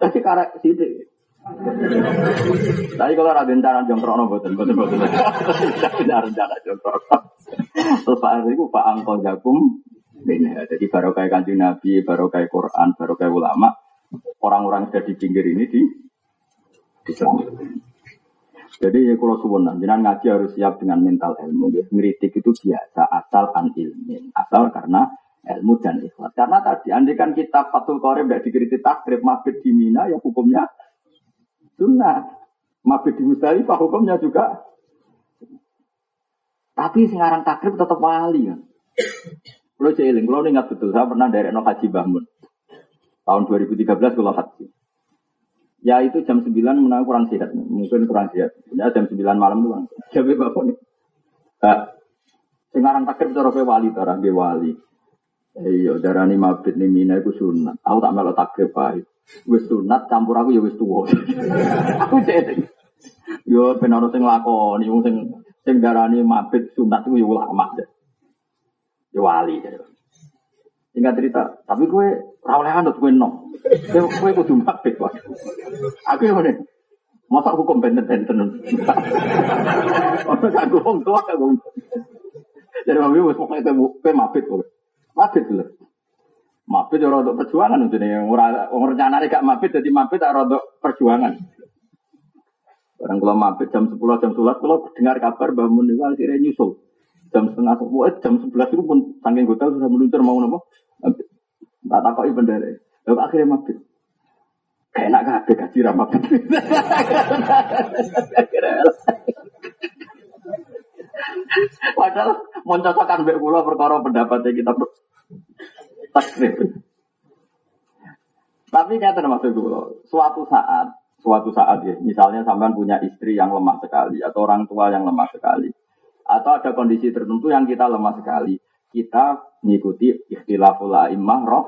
Tapi karena sini. Tapi kalau ada rencana jongkrok no boten boten boten. Tapi ada rencana jongkrok. Terus Pak itu Pak Angkol Jakum. Jadi baru kayak kanjeng Nabi, baru kayak Quran, baru kayak ulama orang-orang sudah di pinggir ini di diselamatkan. Jadi ya kalau suwun jangan ngaji harus siap dengan mental ilmu. Ya. Ngeritik itu biasa asal an ilmin, asal karena ilmu dan ikhlas. Karena tadi andai kan kita patul korem tidak dikritik takrib mabit di Mina ya hukumnya sunnah. Mabit di Musdalifah hukumnya juga. Tapi sekarang takrib tetap wali kan. Kalau jeeling, kalau ingat betul, saya pernah dari no haji bangun. Tahun 2013 kalau haji. Ya itu jam 9 menang kurang sehat. Mungkin kurang sehat. Ya jam 9 malam itu kurang Jadi bapak nih. Nah, sekarang cara wali, cara wali. Iya, darah ini mabit nih mina itu sunat. Aku tak melok takdir baik. Wis sunat campur aku ya wis tua. aku jadi. Yo penara sing lakoni wong sing sing darani mabit sunat itu ya ulama. Ya wali. Singkat cerita, tapi gue rawleh anut gue no. Gue kudu mabit kok. Aku yang mana? Masa hukum benten-benten. Aku wong tua aku. Jadi mami wis pokoke gue mabit kok. Mabit lho. Mabit ora untuk perjuangan itu nih. Ora wong rencanane gak mabit jadi mabit ora untuk perjuangan. Orang kalau mabit jam 10 jam 11 kalau dengar kabar bangun itu akhirnya nyusul jam setengah sepuluh, jam sebelas itu pun saking hotel sudah meluncur mau nopo. Tak takoki bendera. Lalu akhirnya mabit. Kayak enak kabeh gaji ra mabit. Padahal mau cocokkan mbek perkara pendapatnya kita takrib. Tapi nyata maksud kula, suatu saat, suatu saat ya, misalnya sampean punya istri yang lemah sekali atau orang tua yang lemah sekali, atau ada kondisi tertentu yang kita lemah sekali, kita mengikuti ikhtilaful a'immah roh.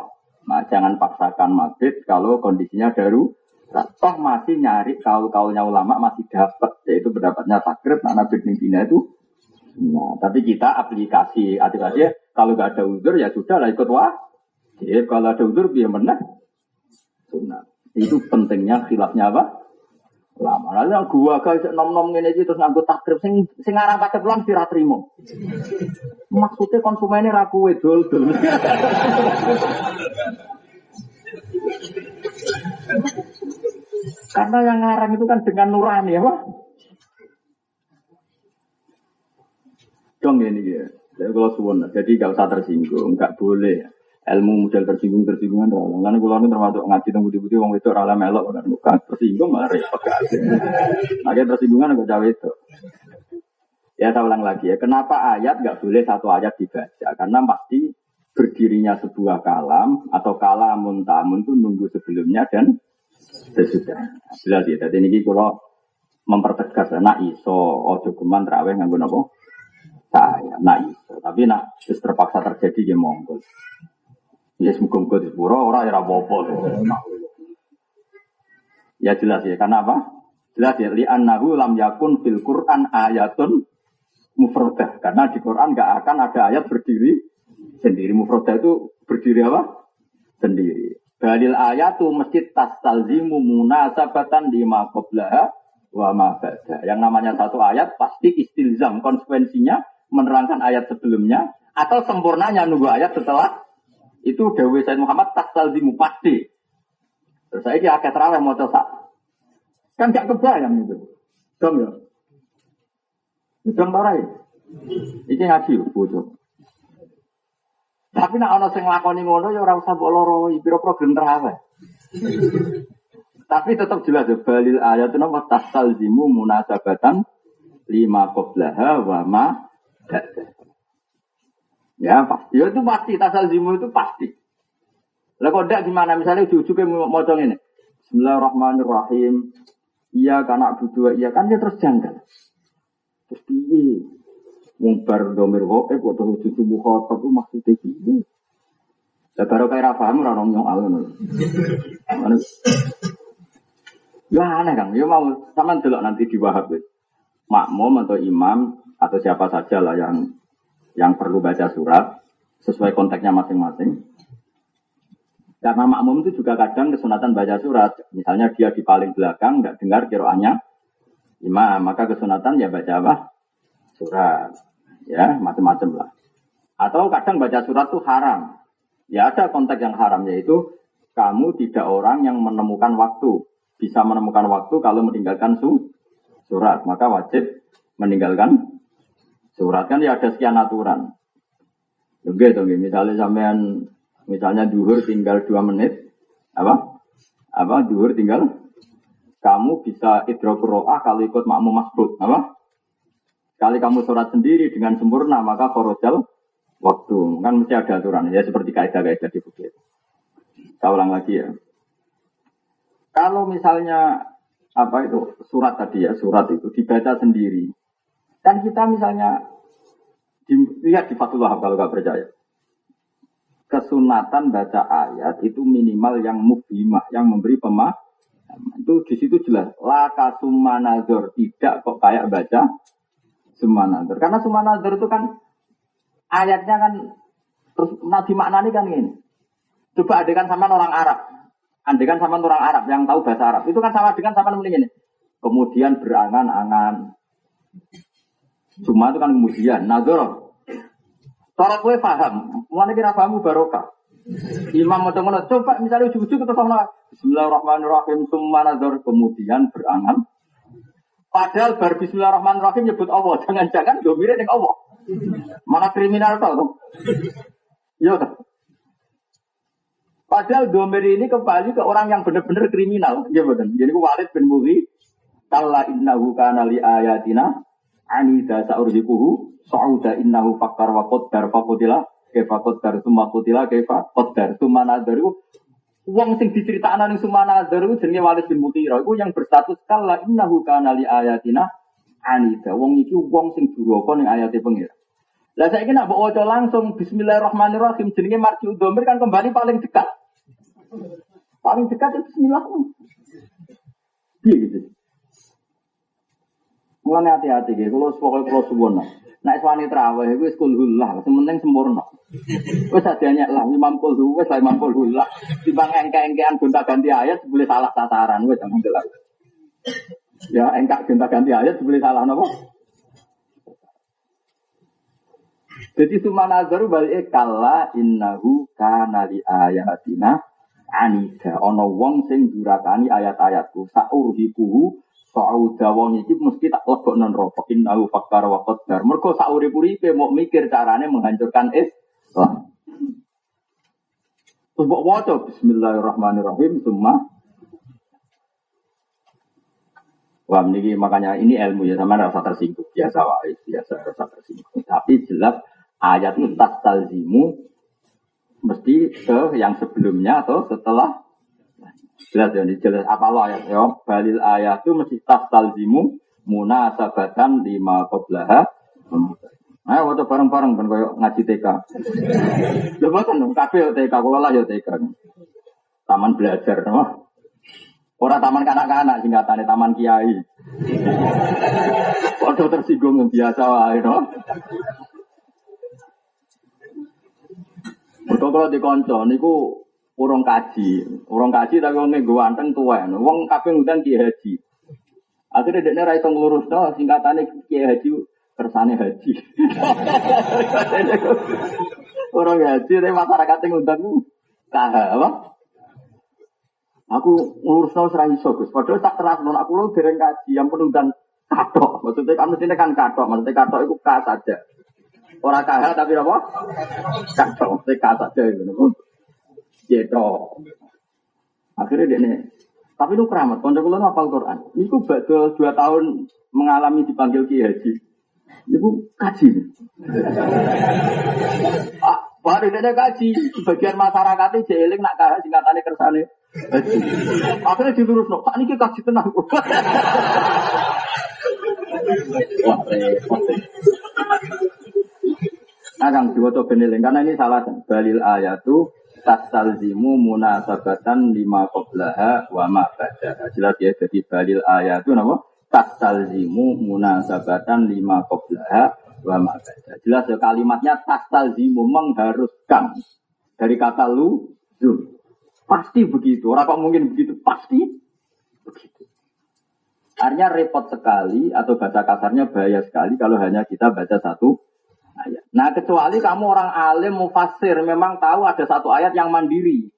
Nah, jangan paksakan mabit kalau kondisinya daru. Toh masih nyari kaul-kaulnya ulama masih dapat yaitu pendapatnya takrib nah nabi itu nah tapi kita aplikasi aplikasi kalau nggak ada uzur ya sudah lah ikut wah jadi kalau ada uzur biar menang sunat Itu pentingnya khilafnya apa? Lama. Lalu yang gua guys nom-nom ini aja terus nganggo takrib sing sing aran takrib lan. Maksudnya konsumennya raku wedol dol. Karena yang ngarang itu kan dengan nurani ya, Pak. Dong ini ya. Jadi kalau suwon, jadi gak usah tersinggung, gak boleh. Ilmu model tersinggung tersinggungan orang. Lalu kalau ini termasuk ngaji tentang budi-budi, wong itu rala melok, kan bukan tersinggung malah repot Akhirnya tersinggungan agak jauh itu. Ya saya ulang lagi ya, kenapa ayat gak boleh satu ayat dibaca? Karena pasti berdirinya sebuah kalam atau kalamun tamun itu nunggu sebelumnya dan sesudah. Jelas ya, jadi ini kalau mempertegas nak iso ojo geman terawih nganggo napa? Saya nak iso. Tapi nak terus terpaksa terjadi ya monggo. Ya semoga muga di pura ora ya apa-apa. Ya jelas ya, karena apa? Jelas ya, li annahu lam yakun fil Qur'an ayatun mufradah. Karena di Quran nggak akan ada ayat berdiri sendiri. Mufradah itu berdiri apa? Sendiri. Dalil ayatu mesti tastalzimu munasabatan lima qablaha wa ma Yang namanya satu ayat pasti istilzam konsekuensinya menerangkan ayat sebelumnya atau sempurnanya nunggu ayat setelah itu Dewi Said Muhammad tastalzimu pasti. Terus saya kira akhir terawih mau coba. Kan gak kebayang itu. Dom ya. Dom tarai. Ini ngaji bodoh. Tapi nak ono sing lakoni ngono ya ora usah mbok loro, pira program terawih. Tapi tetap jelas ya balil ayat itu nama zimu munasabatan lima qoblaha wa ma Ya pasti, ya, itu pasti zimu itu pasti. Lah kok ndak gimana misalnya ujug-ujug mau ini. Bismillahirrahmanirrahim. Iya karena butuh iya kan dia terus janggal. Terus piye? Mumbar domir eh kok terus cucu mukhotob itu maksudnya piye? Lah baru kayak rafa ora orang nyong alun. Ya aneh kan, ya mau sama delok nanti di Wahab Makmum atau imam atau siapa saja lah yang yang perlu baca surat sesuai konteksnya masing-masing. Karena makmum itu juga kadang kesunatan baca surat. Misalnya dia di paling belakang nggak dengar kiroannya imam, maka kesunatan ya baca apa? Surat. Ya, macam-macam lah. Atau kadang baca surat itu haram. Ya ada konteks yang haram yaitu kamu tidak orang yang menemukan waktu. Bisa menemukan waktu kalau meninggalkan su surat. Maka wajib meninggalkan surat. Kan ya ada sekian aturan. Oke, dong, misalnya sampean misalnya duhur tinggal dua menit, apa? Apa duhur tinggal? Kamu bisa idrokuroah kalau ikut makmum masbuk, apa? Kali kamu sholat sendiri dengan sempurna, maka korojal waktu. Kan mesti ada aturan. Ya seperti kaidah-kaidah di bukit. Saya ulang lagi ya. Kalau misalnya apa itu surat tadi ya surat itu dibaca sendiri kan kita misalnya lihat di Fatullah kalau nggak percaya kesunatan baca ayat itu minimal yang mubimah yang memberi pemahaman itu di situ jelas laka sumanazor tidak kok kayak baca sumanazor karena sumanazor itu kan ayatnya kan terus nabi maknani kan ini. Coba adekan sama orang Arab. Andekan sama orang Arab yang tahu bahasa Arab. Itu kan sama dengan sama ini. Kemudian berangan-angan. Cuma itu kan kemudian. Nazar. Cara gue paham. Mana kira pahamu barokah. Imam mau ngono coba misalnya ujung-ujung kita sama Bismillahirrahmanirrahim summa nazar kemudian berangan Padahal bar Bismillahirrahmanirrahim nyebut Allah. Jangan-jangan domire ning Allah. Mana kriminal tau? Ya kan? Padahal domir ini kembali ke orang yang benar-benar kriminal. Ya betul. Jadi Walid bin Muhi, kalla innahu kana li ayatina anida sa'urhiquhu sa'uda innahu fakkar wa qaddar faqutila kaifa qaddar summa qutila kaifa qaddar summa nadaru Uang sing diceritakno ning Sumana Daru jenenge Walid bin Mughirah iku yang berstatus kalla innahu kana li ayatina anida. Wong iki wong sing duraka ning ayate pengira. Lah nek mbok waca langsung bismillahirrahmanirrahim jenenge marji dhamir kan kembali paling dekat. Paling dekat itu bismillah. Piye gitu. Mulane hati-hati gitu, kalau pokoknya kalau suwon Nek wani traweh iku wis kulhullah, sementing sempurna. Wis adanya lah imam kulhu, wis lah imam kulhullah. Timbang engke-engkean gonta-ganti ayat boleh salah sasaran wis jangan jelas. Ya engkak gonta-ganti ayat boleh salah napa? Jadi suma nazaru balik kala innahu kana li ayatina anida. Ono wong sing durakani ayat-ayatku saurhiquhu Sauda wong iki mesti tak lebok non rokok innahu fakkar wa qaddar. Mergo sak urip-uripe mau mikir carane menghancurkan Islam. Terus mbok waca bismillahirrahmanirrahim summa Wah, ini makanya ini ilmu ya sama rasa tersinggung biasa wae biasa rasa tersinggung. Tapi jelas ayat itu tas talzimu mesti ke yang sebelumnya atau setelah Jelas ya, jelas apa lo ayat ya. Balil ayat itu mesti tas talzimu munasabatan lima qoblaha. Ayo waktu bareng-bareng ben koyo ngaji TK. Lho boten kabeh yo TK, kula lah yo TK. Taman belajar, no? Ora taman kanak-kanak singkatane taman kiai. Padha tersinggung biasa wae, no? Mergo kalau dikonco niku urung kaji, urung kaji tapi wong nggo anteng tuwa. Wong kabeh ngundang kiai haji. Akhirnya dekne ra iso nglurusno singkatane kiai haji kersane haji. Orang haji tapi masyarakat yang ngundang kah apa? Aku ngurusno ora iso Gus. Padahal tak terasno aku lu dereng kaji yang penundang katok. Maksudnya kan mestine kan katok, maksudnya katok itu ka saja. Orang kah tapi apa? Katok, maksudnya ka saja gitu. Gitu. Akhirnya dia nih. Tapi lu keramat, konco kulo hafal Quran. Niku baca dua tahun mengalami dipanggil Kiai Haji. Niku kaji. ah, baru dia kaji. Sebagian masyarakatnya jeeling nak kahak singkatannya kersane. Haji. Akhirnya dilurus no. Pak niki kaji tenang. Wah. Nah, kang diwaca beneling karena ini salah balil ayatu tastalzimu munasabatan lima qoblaha wa ma. Jelas ya, jadi balil ayat itu nama tastalzimu munasabatan lima qoblaha wa ma. Jelas ya kalimatnya tastalzimu mengharuskan dari kata lu zum. Pasti begitu. Orang kok mungkin begitu? Pasti begitu. Artinya repot sekali atau bahasa kasarnya bahaya sekali kalau hanya kita baca satu ayat. Nah kecuali kamu orang alim mufasir memang tahu ada satu ayat yang mandiri.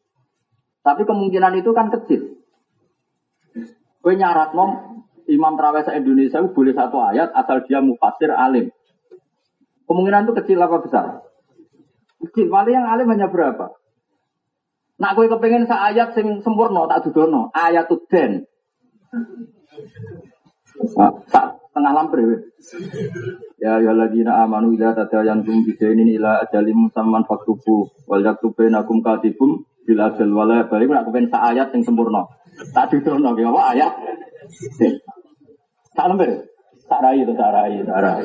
Tapi kemungkinan itu kan kecil. Gue nyarat mom Imam Terawih Indonesia boleh satu ayat asal dia mufasir alim. Kemungkinan itu kecil apa besar? Kecil. Paling yang alim hanya berapa? Nak gue kepengen sa ayat sing sempurna tak dudono. Ayat den. Nah, tengah lampir. Ya ya ladina amanu ila tadayantum bidainin ila ajalim musamman faktubu wal yaktubu bainakum katibum bil ajal wala balik nak kepen sak ayat sing sempurna. Tak didono ya apa ayat. Tak lampir. Tak rai itu tak rai, tak rai.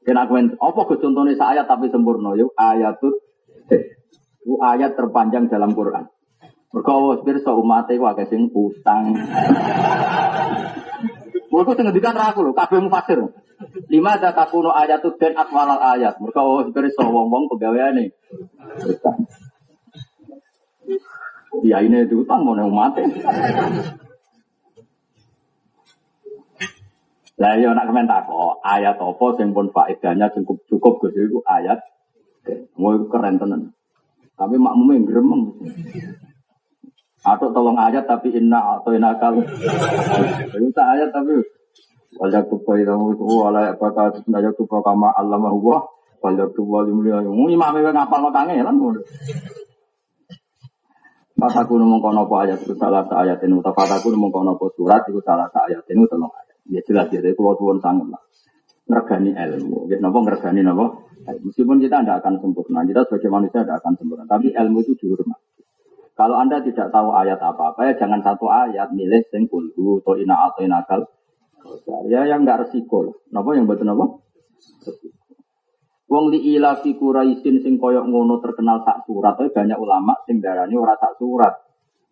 Kena kepen apa ke contohnya sak ayat tapi sempurna yuk ayatut itu ayat terpanjang dalam Quran. Mergo wis pirsa sing utang. Mereka tengah dikan ragu loh, kabeh mufasir. Lima ada takuno ayat itu dan akmalal ayat. Mereka oh sebenarnya so wong pegawai ini. Ya ini utang mau mati. Lah ya nak kemen kok ayat apa sing pun faedahnya cukup cukup Gus itu ayat. Mau keren tenan. Tapi makmumnya gremeng. Atau tolong ayat tapi inna atau inna kal. Itu ayat tapi wajah tuh itu wala apa itu wajah tuh kama Allah mahwa wajah tuh wali mulia. Muni mah memang ngapal lo kangen kan. Pas aku nemu kono apa ayat itu salah satu ayat ini. Tapi aku nemu kono apa surat itu salah satu ayat ini tolong ayat. Ya jelas ya, dari pulau tuan sangat lah. Ngergani ilmu, gitu nopo ngergani nopo. Meskipun kita tidak akan sempurna, kita sebagai manusia tidak akan sempurna. Tapi ilmu itu dihormat. Kalau Anda tidak tahu ayat apa-apa, ya jangan satu ayat milih sing kulhu atau ina atau inakal. Ya yang enggak resiko lah. Napa yang betul napa? Wong li ila fi Quraisyin sing koyok ngono terkenal sak surat, tapi banyak ulama sing darani ora sak surat.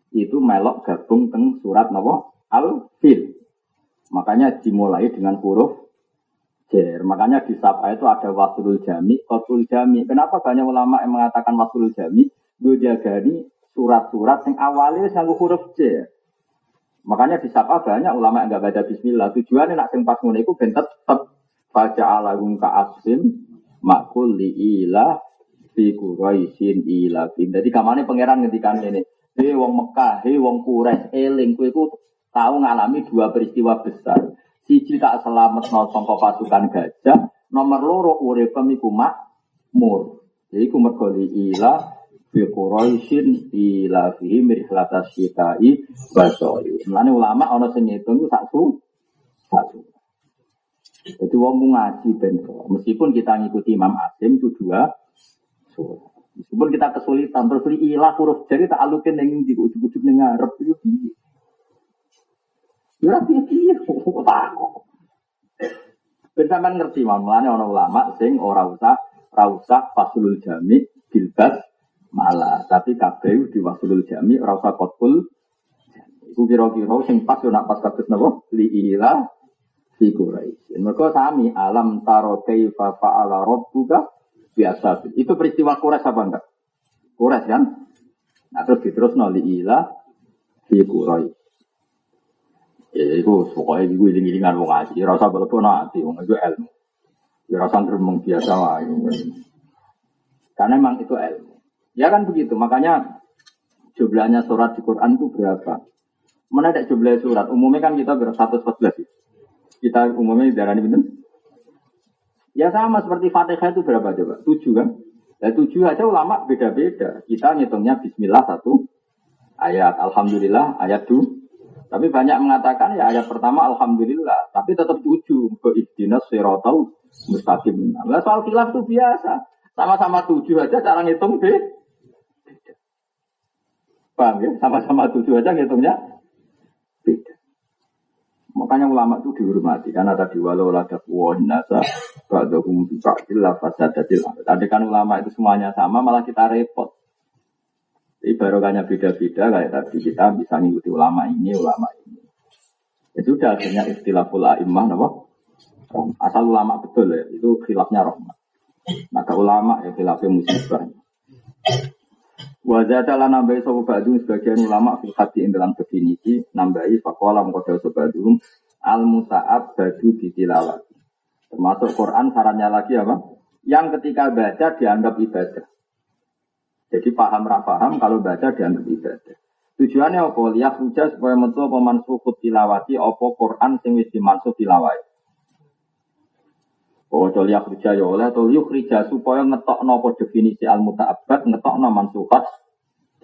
Itu melok gabung teng surat napa? Al-Fil. Makanya dimulai dengan huruf jer. Makanya di Sapa itu ada wasulul jami, kotul jami. Kenapa banyak ulama yang mengatakan wasulul jami? Gue jagani surat-surat yang awalnya sanggup huruf J. Makanya di Sapa banyak ulama yang nggak baca Bismillah. Tujuannya nak sing pas ngono iku ben tetep baca alagum ka asim makul li ila fi quraisin ila fin. Jadi kamane pangeran ngendikan ini. Hei wong Mekah, hei wong Quraisy, eling kowe iku tahu ngalami dua peristiwa besar. Siji tak selamat no sangka pasukan gajah, nomor loro urip iku makmur. Jadi ku mergo ila fi Quraisyin ila fi mirhlatas syita'i basoi. Mulane ulama ana sing ngitung sak su sak su. Jadi wong ngaji ben meskipun kita ngikuti Imam Asim itu dua. Meskipun kita kesulitan, terus li ilah huruf jari tak alukin yang di ujung-ujung yang ngarep itu piye. Ya piye piye. Ben ngerti mamlane ana ulama sing ora usah ora usah fasulul jami bilbas malah, tapi kabeh di fasulul jami ora usah kotkul. Iku kira-kira sing pas yo nak pas kados napa? Li ilah fi Quraisy. Mergo sami alam taro kaifa fa'ala rabbuka biasa. Itu peristiwa kures apa enggak? Kures kan? Nah terus diterus noli ila kurai. Ya itu pokoknya ini dengan wong ngaji. Rasa berlebihan nanti wong itu ilmu. Ya rasa biasa lah. Karena memang itu ilmu. Ya kan begitu. Makanya jumlahnya surat di Quran itu berapa? Mana ada jumlah surat? Umumnya kan kita berapa? 114 Kita umumnya darah ini benar? Ya sama seperti Fatihah itu berapa coba? Tujuh kan? Ya tujuh aja ulama beda-beda. Kita ngitungnya Bismillah satu ayat, Alhamdulillah ayat dua. Tapi banyak mengatakan ya ayat pertama Alhamdulillah, tapi tetap tujuh ke ihdinas sirotau mustaqim. Nah, soal khilaf itu biasa. Sama-sama tujuh aja cara ngitung deh. Paham ya? Sama-sama tujuh aja ngitungnya Makanya ulama itu dihormati karena tadi walau lada kuwah nasa ba'dahum biba'dil fasadatil Tadi kan ulama itu semuanya sama malah kita repot. Jadi barokahnya beda-beda kayak tadi kita bisa ngikuti ulama ini, ulama ini. Ya sudah akhirnya istilahul a'imah nama Asal ulama betul ya, itu khilafnya rahmat. Maka ulama ya khilafnya musibah. Wajah lan nambahi sapa ba'dum sebagian ulama fil hati dalam definisi nambahi faqala mengkoda sapa ba'dum al musa'ab badu bitilawat. Termasuk Quran sarannya lagi apa? Yang ketika baca dianggap ibadah. Jadi paham paham kalau baca dianggap ibadah. Tujuannya apa? Lihat hujan supaya metu apa mansukut tilawati apa Quran sing wis dimansuk tilawai. Oh, to liyak rija ya oleh, to liuk rija supaya ngetok nopo definisi al muta'abbad, ngetok no mansukat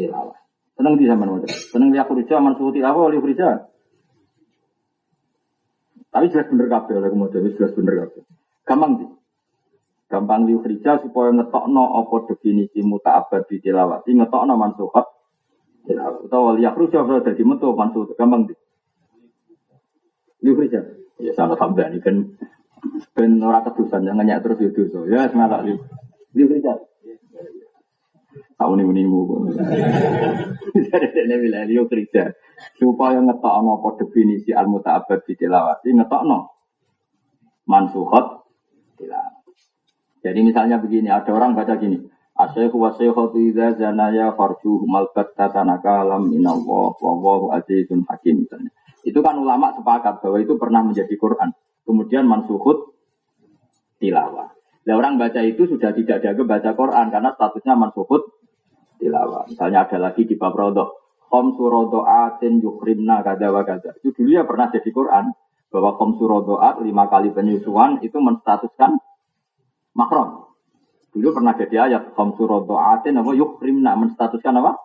tilawah. Seneng di zaman modern. Seneng liyak rija mansukat tilawah, liuk rija. Tapi jelas bener kabeh oleh kemudian jelas bener kabeh. Gampang sih. Gampang liuk rija supaya ngetok no apa definisi muta'abbad di tilawati, ngetok no mansukat tilawah. Atau liyak rija sudah jadi metu mansukat. Gampang sih. Liuk rija. Ya sama tambah ini kan Ben ora kedusan jangan nyak terus itu so. Ya semangat li. Li kerja. Tahu nih menimu. Dia bilang dia kerja supaya ngetok no apa definisi al mutaabad di ngetok no mansuhot tilawat. Jadi misalnya begini, ada orang baca gini, Asyaihu wa syaikhatu idza zanaya farjuhu malkat tatanaka alam minallah wa wallahu azizun hakim misalnya. Itu kan ulama sepakat bahwa itu pernah menjadi Quran. Kemudian mansuhut tilawah. Nah, orang baca itu sudah tidak dianggap baca Quran karena statusnya mansuhut tilawah. Misalnya ada lagi di bab rodok. Khom surodo'atin yukrimna kada wa kada. Itu dulu ya pernah jadi Quran. Bahwa khom surodo'at lima kali penyusuan itu menstatuskan makrom. Dulu pernah jadi ayat khom surodo'atin apa yukrimna menstatuskan apa?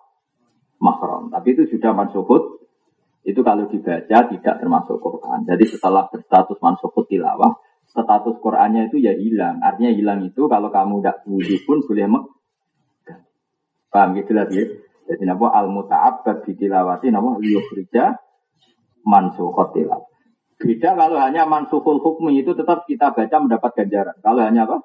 Makrom. Tapi itu sudah mansuhut itu kalau dibaca tidak termasuk Quran. Jadi setelah berstatus mansukhut tilawah, status Qurannya itu ya hilang. Artinya hilang itu kalau kamu tidak wudhu pun boleh mek. Paham gitu lagi? Jadi napa al muta'abbad di tilawati napa liyukhrija mansukhut tilawah. Beda kalau hanya mansukhul hukmi itu tetap kita baca mendapat ganjaran. Kalau hanya apa?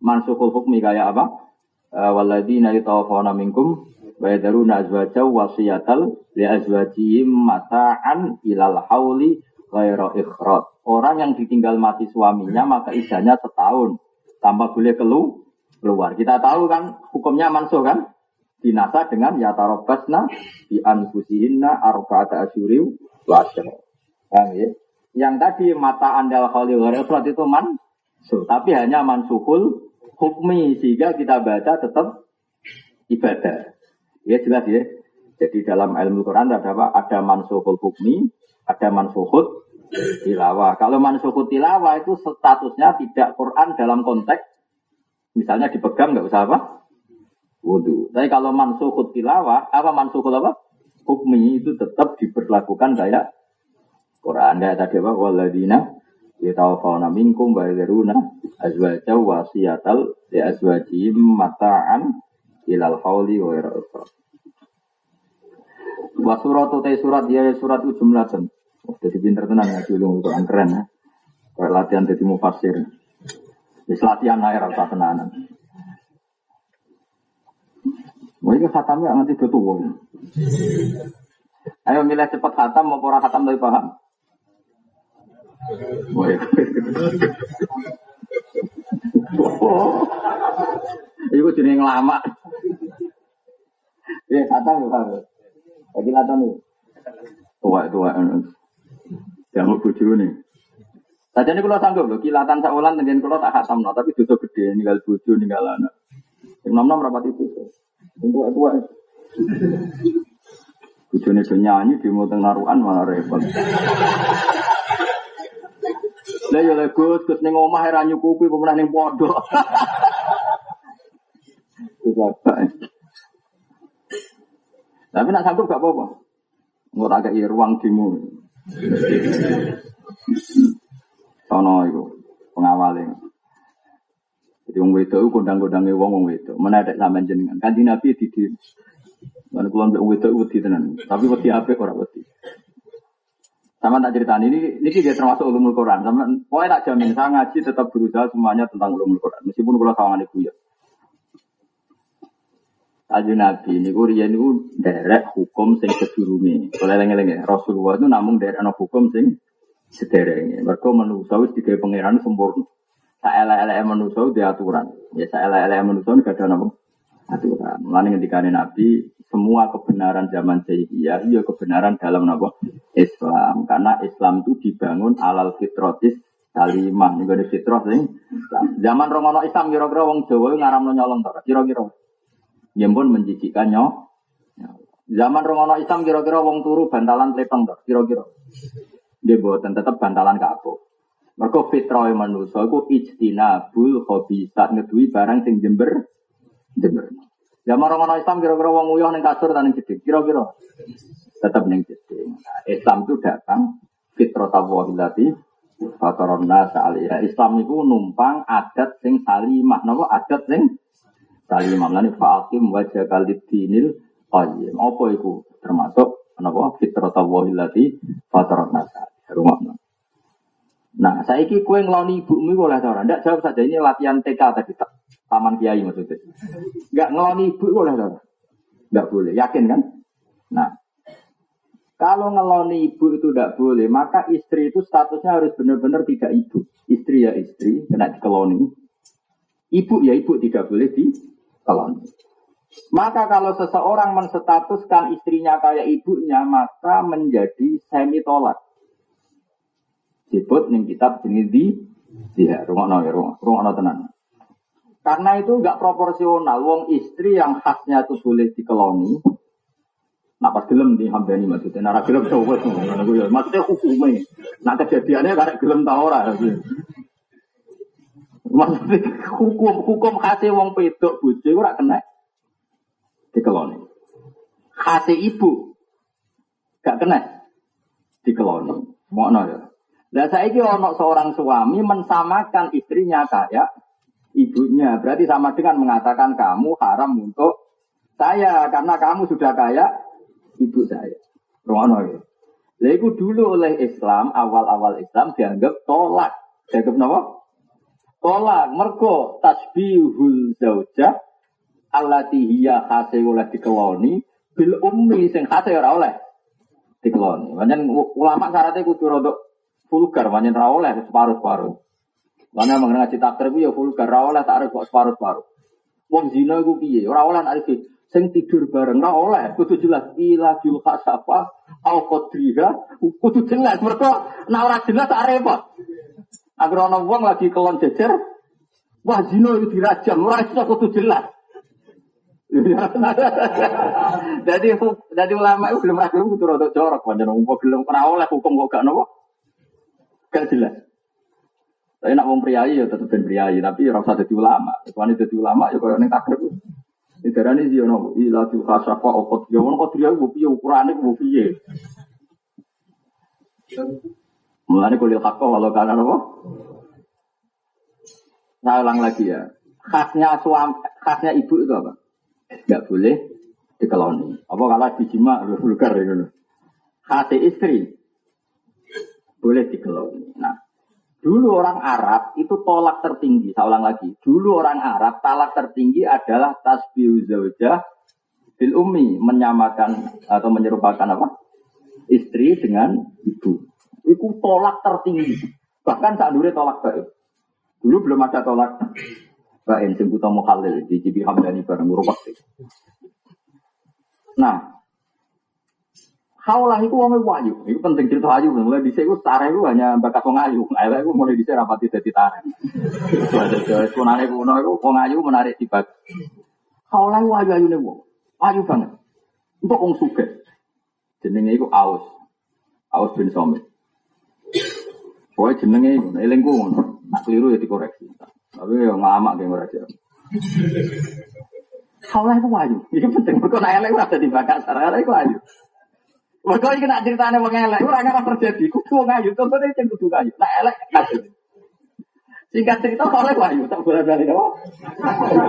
Mansukhul hukmi kayak apa? Eh, Waladina yatawafawna minkum wa yadharuna azwaja wasiyatal li azwajihim mata'an ilal hauli ghaira ikhraj. Orang yang ditinggal mati suaminya maka idahnya setahun tanpa boleh kelu keluar. Kita tahu kan hukumnya mansuh kan? Dinasa dengan ya tarobasna di anfusihinna arba'ata asyuriw wa Paham ya? Yang tadi mata andal khali ghaira ikhraj itu mansuh, tapi hanya mansuhul hukmi sehingga kita baca tetap ibadah. Ya jelas ya. Jadi dalam ilmu Quran ada apa? Ada mansuhul hukmi, ada mansuhut tilawah. Kalau mansuhut tilawah itu statusnya tidak Quran dalam konteks misalnya dipegang nggak usah apa? Wudhu. Tapi kalau mansuhut tilawah, apa mansuhut apa? Hukmi itu tetap diberlakukan kayak Quran. Kayak tadi apa? Waladina yatawafawna minkum wa yadharuna azwaja wasiyatal li azwajihim mata'an ilal hauli wa Wa surat utai surat dia surat itu jumlatan. Oh, jadi pinter tenan ya dulu Quran keren ya. Kayak latihan jadi mufasir. Wis latihan air rasa tenanan. Wah ini khatamnya nanti betul. Ayo milih cepat khatam mau pora khatam dari paham. Wah, Oh, itu jenis lama. Ya, khatam ya, lagi latan nih. Tua tua. Yang bojo nih. Saja ini kalau sanggup loh, kilatan saulan dengan kalau tak khatam no, tapi dosa gede, ninggal bojo, ninggal anak. Yang nom nom rapat itu. Tua tua. Bojone do nyanyi di mau naruhan malah repot. Lah ya lek Gus, Gus ning omah ora nyukupi pemenang ning pondok. Tapi nak sanggup gak apa-apa. Nggak agak ruang dimu. Sono itu pengawalnya. Jadi wong wedok itu kondang-kondange wong wong wedok. Mana ada sampean jenengan. Kanji Nabi di di. Mana kulon wong wedok wedi tenan. Tapi wedi apik ora wedi. Sama tak cerita ini, ini dia termasuk ulumul Quran. Sama, pokoknya tak jamin, saya ngaji tetap berusaha semuanya tentang ulumul Quran. Meskipun kalau sawangan ibu ya. Kaji Nabi ini riyen niku derek hukum sing sedurunge. Oleh lengi-lengi Rasulullah itu namun derek ana hukum sing sederenge. Mergo manusa wis digawe pangeran sempurna. Saelek-eleke manusa di aturan. Ya saelek-eleke manusa gak ada napa aturan. Mulane ketika Nabi semua kebenaran zaman jahiliyah iya kebenaran dalam napa Islam. Karena Islam itu dibangun alal fitrotis salimah. Ada fitrah sing Zaman Romono Islam kira-kira wong Jawa ngaramno nyolong. Kira-kira yang pun menjijikkan nyok. Zaman Romono Islam kira-kira wong turu bantalan pletong dok, kira-kira. Dia buatan tetap bantalan kapuk. Mereka fitrah manusia itu ijtinabul hobi saat ngedui barang sing jember jember. Zaman Romono Islam kira-kira wong uyah neng kasur dan neng jeding, kira-kira tetap neng jeding. Nah, Islam itu datang fitrah tawahilati fatoron nasa Islam itu numpang adat sing salimah, nopo adat sing Salimam lani fa'akim wajah kalid dinil qayyim. Apa itu? Termasuk apa? Fitrata wahilati fatarat nasa. Rumah Nah, saya iki kue ngeloni ibumu boleh ora? Ndak jawab saja ini latihan TK tadi. Taman Kiai maksudnya. Enggak ngeloni ibu boleh ora? Enggak boleh. Yakin kan? Nah, kalau ngeloni ibu itu tidak boleh, maka istri itu statusnya harus benar-benar tidak ibu. Istri ya istri, kena dikeloni. Ibu ya ibu tidak boleh di kelon. Maka kalau seseorang menstatuskan istrinya kayak ibunya, maka menjadi semi tolak. Disebut nih kitab jenis di dia rumah no ya rumah rumah no. Karena itu nggak proporsional. Wong istri yang khasnya itu boleh dikeloni. Nah pas gelem di hambani maksudnya. Nara gelem coba ya. Maksudnya hukumnya. Nah kejadiannya karena gelem tau orang. Maksudnya hukum hukum khasnya wong pedok bojo ora kena dikeloni. Khasnya ibu gak kena dikeloni. Mono ya. Saya ini ono seorang suami mensamakan istrinya kayak ibunya. Berarti sama dengan mengatakan kamu haram untuk saya karena kamu sudah kayak ibu saya. Rono ya. Lah dulu oleh Islam awal-awal Islam dianggap tolak. Dianggap apa? Tolak mergo tasbihul zaujah allati hiya khase oleh dikeloni bil ummi sing khase ora oleh dikeloni. Pancen ulama syaratnya kudu rodok vulgar, banyak ra oleh separuh-separuh. Mana mengenai ngaji takdir ya vulgar, ra oleh tak kok separuh-separuh. Wong zina iku piye? Ora oleh nak sing tidur bareng ra oleh kudu jelas ila jul khasafa al qadriha kudu jelas mergo nek ora jelas tak repot. Agar ana wong lagi kelon jejer wah zina itu dirajam ora iso kudu jelas. Jadi jadi ulama itu belum ragu kudu rada jorok pancen wong belum ora oleh hukum kok gak nopo. Gak jelas. Tapi nak wong priayi ya tetep ben priayi, tapi ora usah dadi ulama. Soalnya dadi ulama ya koyo ning takdir. Ini darane sih ono ila tu khasafa okot ya ono kok dia ku piye ukurane ku piye. Mulane kulil hakka walau kana apa? Saya ulang lagi ya. Khasnya suami, khasnya ibu itu apa? Enggak boleh dikeloni. Apa kalau dijima vulgar ya Khasnya istri boleh dikeloni. Nah, Dulu orang Arab itu tolak tertinggi, saya ulang lagi. Dulu orang Arab talak tertinggi adalah tasbih zaujah bil ummi, menyamakan atau menyerupakan apa? Istri dengan ibu. Itu tolak tertinggi. Bahkan saat dulu tolak baik. Dulu belum ada tolak baik. Sing buta muhalil di Cibi Hamdani bareng Urwak. Nah, Kaulah itu wong wayu, itu penting cerita ayu. Mulai di sini tarik itu hanya bakat wong ayu. Ayo itu mulai di sini rapati jadi tarik. Kunane kuno itu wong ayu menarik di bak. Kaulah itu wayu ayu nih wong, wayu banget. Untuk wong suge, jenenge itu aus, aus bin somit. Pokoknya jenenge itu, elengku ngono. Nak keliru ya dikoreksi. Tapi ya ngamak kayak ngoreksi. Kaulah itu wayu, itu penting. Kau nak eleng ada di bakat, sarang itu wayu. Mereka ini nak ceritanya wong elek, ora ngarep terjadi. Kudu wong ayu, contohnya sing kudu ayu. Nak elek ayu. Singkat cerita oleh ayu, tak boleh balik apa?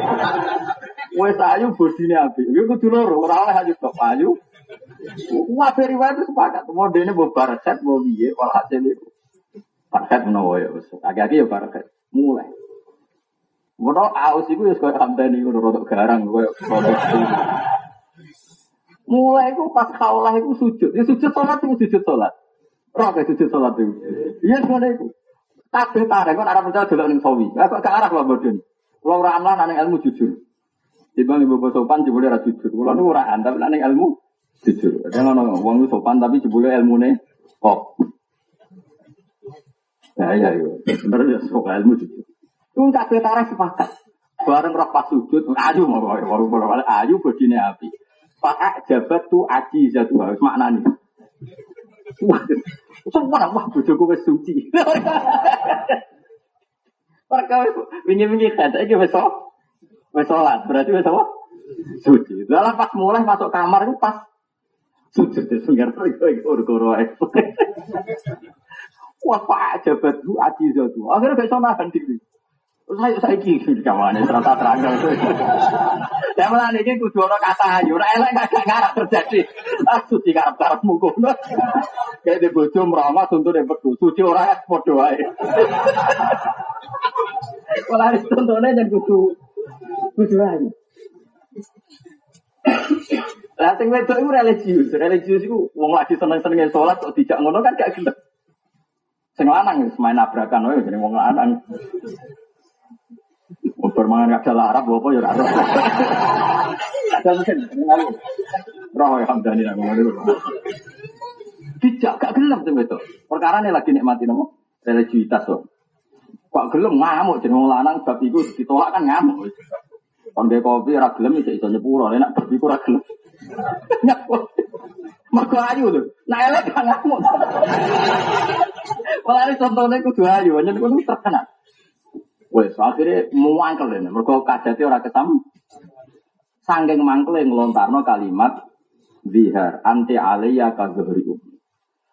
Wes ayu bodine apik. Iku kudu loro, ora oleh ayu tok ayu. Wah, wae sepakat. Modene mbok baraset mbok piye walhasil itu. Baraset menawa ya wis. Agak-agak ya baraset. Mulai. Mono aus iku ya koyo hamdani ngono rodok garang koyo. Mulai itu pas kaulah itu sujud. Ya sujud sholat itu sujud sholat. Roh sujud sholat itu. Iya semuanya itu. Kabeh tarik kan arah percaya dulu ning sawi. Kok ke arah lah bodoh. Kalau ora amlah nang ilmu jujur. Timbang ibu sopan jebule ora jujur. Nu ora tapi nang ilmu jujur. Ada ngono wong sopan tapi jebule ilmune kok. Ya ya yo. Bener ya sok ilmu. Itu kabeh tarik sepakat. Bareng roh pas sujud, ayu mau baru ayu bodine api. Pak jabat tu aji zatu harus maknani. Wah, semua wah bojoku wis suci. Mereka wingi-wingi kata iki wis wis salat, berarti wis apa? Suci. Dalam pas mulai masuk kamar itu pas sujud di sungai itu goro-goro Wah, jabat tu aji zatu. Akhirnya besok nahan diri. Saya saya kiri kawan serata terang itu. Saya malah ini kudu orang kata ayu, orang elek gak ngarap terjadi. Ah suci ngarap ngarap mukul. Kayak di bojo meramah untuk yang betul. Suci orang ekspor doa. Malah ini contohnya dan kudu kudu ayu. Lah sing wedok iku religius, religius iku wong lagi seneng-senenge salat kok dijak ngono kan gak gelem. Sing lanang wis main nabrakan wae jeneng wong lanang. Bermangan gak ada Arab apa ya Arab. Ada mesin. Roh ya hamdani nang ngono. Dijak gak gelem tuh itu. Perkara ini lagi nikmati nopo religiusitas tuh. Kok gelem ngamuk jeneng wong lanang bab iku ditolak kan ngamuk. Kon kopi ora gelem iso iso nyepuro, nek bab iku ora gelem. Mergo ayu lho. Nah elek kan ngamuk. Malah contohnya kudu ayu, nyen kudu terkenal. Wes akhirnya muangkel ini. Mereka kajati orang ketam. Sangking mangkel yang ngelontarno kalimat bihar anti aliyah kazuhri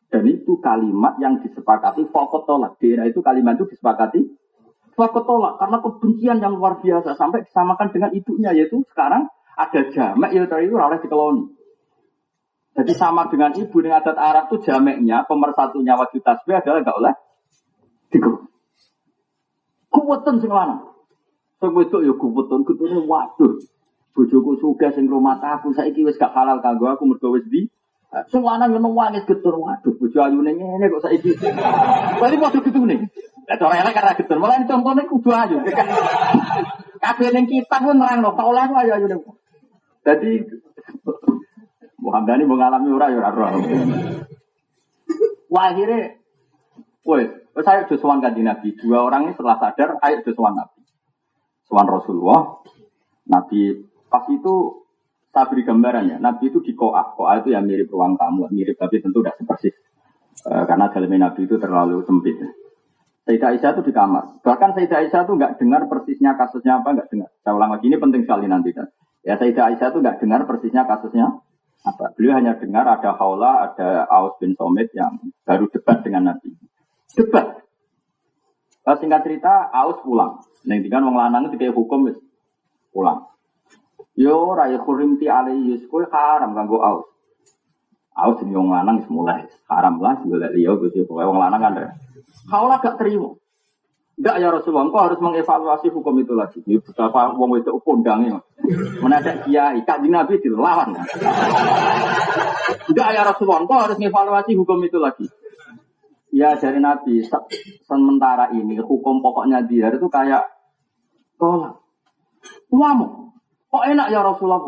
Dan itu kalimat yang disepakati pokok tolak. Di itu kalimat itu disepakati pokok tolak. Karena kebencian yang luar biasa. Sampai disamakan dengan ibunya. Yaitu sekarang ada jamek ya itu oleh dikeloni. Jadi sama dengan ibu dengan adat Arab itu jameknya pemersatunya wajib tasbih adalah enggak oleh dikeloni. Kuwetan sing lanang. Sing wedok ya kuwetan, kutune waduh. Bojoku sugih sing rumah aku saiki wis gak halal kanggo aku mergo wis di Semua anak yang nangis getur, waduh, bojo ayu ini kok saiki. Berarti padha nih. Lah cara elek karena getur, malah contohnya kudu ayu. Kabeh ning kita pun nerangno, tak oleh ayu ayu ning. Jadi Muhammad ini mengalami ora ya ora Wah akhirnya, woi, saya sowan kanji Nabi. Dua orang ini setelah sadar, ayo sowan Nabi. Sowan Rasulullah. Nabi pas itu saya beri gambaran ya, Nabi itu di koah. Koah itu yang mirip ruang tamu, mirip tapi tentu tidak sepersis. E, karena dalam Nabi itu terlalu sempit. Sayyidah Aisyah itu di kamar. Bahkan Sayyidah Aisyah itu nggak dengar persisnya kasusnya apa, nggak dengar. Saya ulang lagi, ini penting sekali nanti kan. Ya Sayyidah Aisyah itu nggak dengar persisnya kasusnya apa. Beliau hanya dengar ada Haula, ada Aus bin Somit yang baru debat dengan Nabi. Debat. Nah, singkat cerita, Aus pulang. Neng tinggal wong lanang itu kayak hukum pulang. Yo raya kurimti alaihi kowe haram kanggo aus. Aus sing wong lanang wis mulai haram lah golek liya Gusti pokoke wong lanang kan. Kaulah gak terima. Enggak ya Rasulullah, engkau harus mengevaluasi hukum itu lagi. Ini betapa wong itu kondangnya. Menadak kiai, kak Nabi dilawan. Enggak ya Rasulullah, engkau harus mengevaluasi hukum itu lagi. Ya dari Nabi, sementara ini hukum pokoknya dia itu kayak tolak. Uamu, Kok enak ya Rasulullah?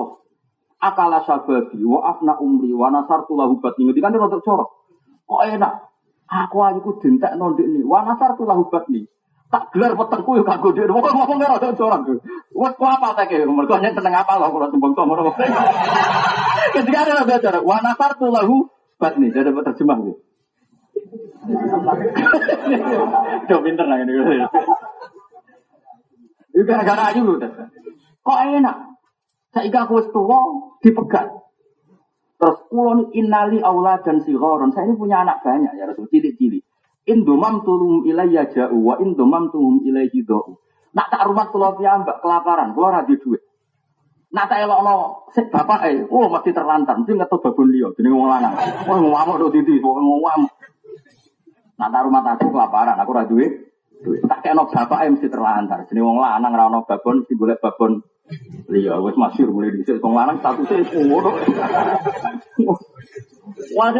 Akala sababi wa afna umri wa lahu batni. Ngerti kan rodok corok. Kok enak? Aku aja ku dintek nondik nih. Wa nasartu lahu batni. Tak gelar petengku yo kanggo dhewe. Wong ngomong ora rodok corok. Wes ku apa tak e? Mergo nek teneng apa lho kula tembung to ngono. Ketika ada belajar wa nasartu lahu batni. Jadi terjemah gitu. Coba pinter lah ini. Itu gara-gara aja Kok enak? Saya aku tua dipegat. Terus kulon innali aula dan sihoron. Saya ini punya anak banyak ya Rasul cilik-cilik. Indomam tulum ilayya ja'u wa indomam tulum ilayhi do'u. Nak tak rumah kulo mbak kelaparan, kulo radi duit. Nak tak elokno sik bapak eh, oh mesti terlantar, mesti ngetu babon liya jenenge wong lanang. Wah ngamuk do titi, wong ngamuk. Nak tak rumah tadi kelaparan, aku ra duit. Tak kena bapak eh mesti terlantar. Jenenge wong lanang ra ono babon, mesti golek babon Iya, wes masyur mulai di sini. Wong statusnya ngono. Wah,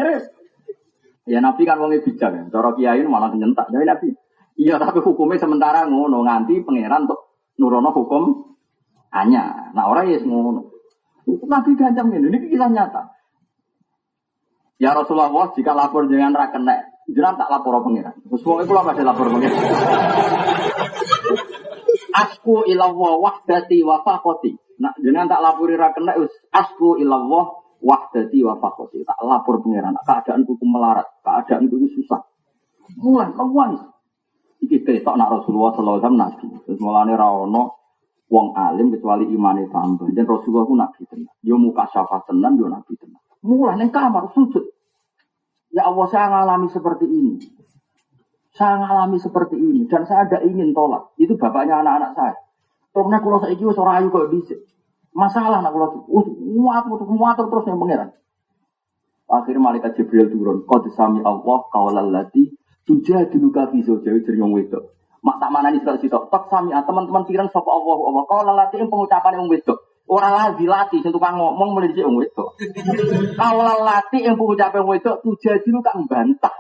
Ya Nabi kan wongnya bijak ya. Cara kiai malah nyentak. Jadi Nabi. Iya tapi hukumnya sementara ngono nganti pangeran untuk nurono hukum hanya. Nah orang ya ngono. Nabi gancang ini. Ini kisah nyata. Ya Rasulullah jika lapor dengan rakenek. Jangan tak lapor pangeran. Terus wong itu lah lapor pangeran. asku ilallah wahdati wa faqati. Nah, jangan tak lapori ra kena asku ilallah wahdati wa faqati. Tak lapor pangeran, keadaan ku melarat, keadaan ku susah. Mulan, lawan. Iki ketok nak Rasulullah sallallahu alaihi wasallam nabi. Terus mulane ra ono wong alim kecuali imane tambah. Dan Rasulullah ku nabi tenan. Yo muka syafa tenan, yo nabi tenan. Mulai ning kamar sujud. Ya Allah saya ngalami seperti ini. Saya ngalami seperti ini dan saya ada ingin tolak. Itu bapaknya anak-anak saya. Terus kalau saya ikut seorang ayu kok bisa. Masalah nak kalau muat muat muat terus yang pangeran. Akhirnya malaikat Jibril turun. Kau disami Allah kawalal lati tujuh di luka viso jadi jering itu. Mak tak mana nih kalau situ. Tak sami ah, teman-teman pikiran sapa Allah Allah. Kau lalati yang pengucapan yang itu. Orang lagi latih, sentuh kang ngomong mulai di yang itu. Kau lalati yang pengucapan yang itu tujuh di luka bantah.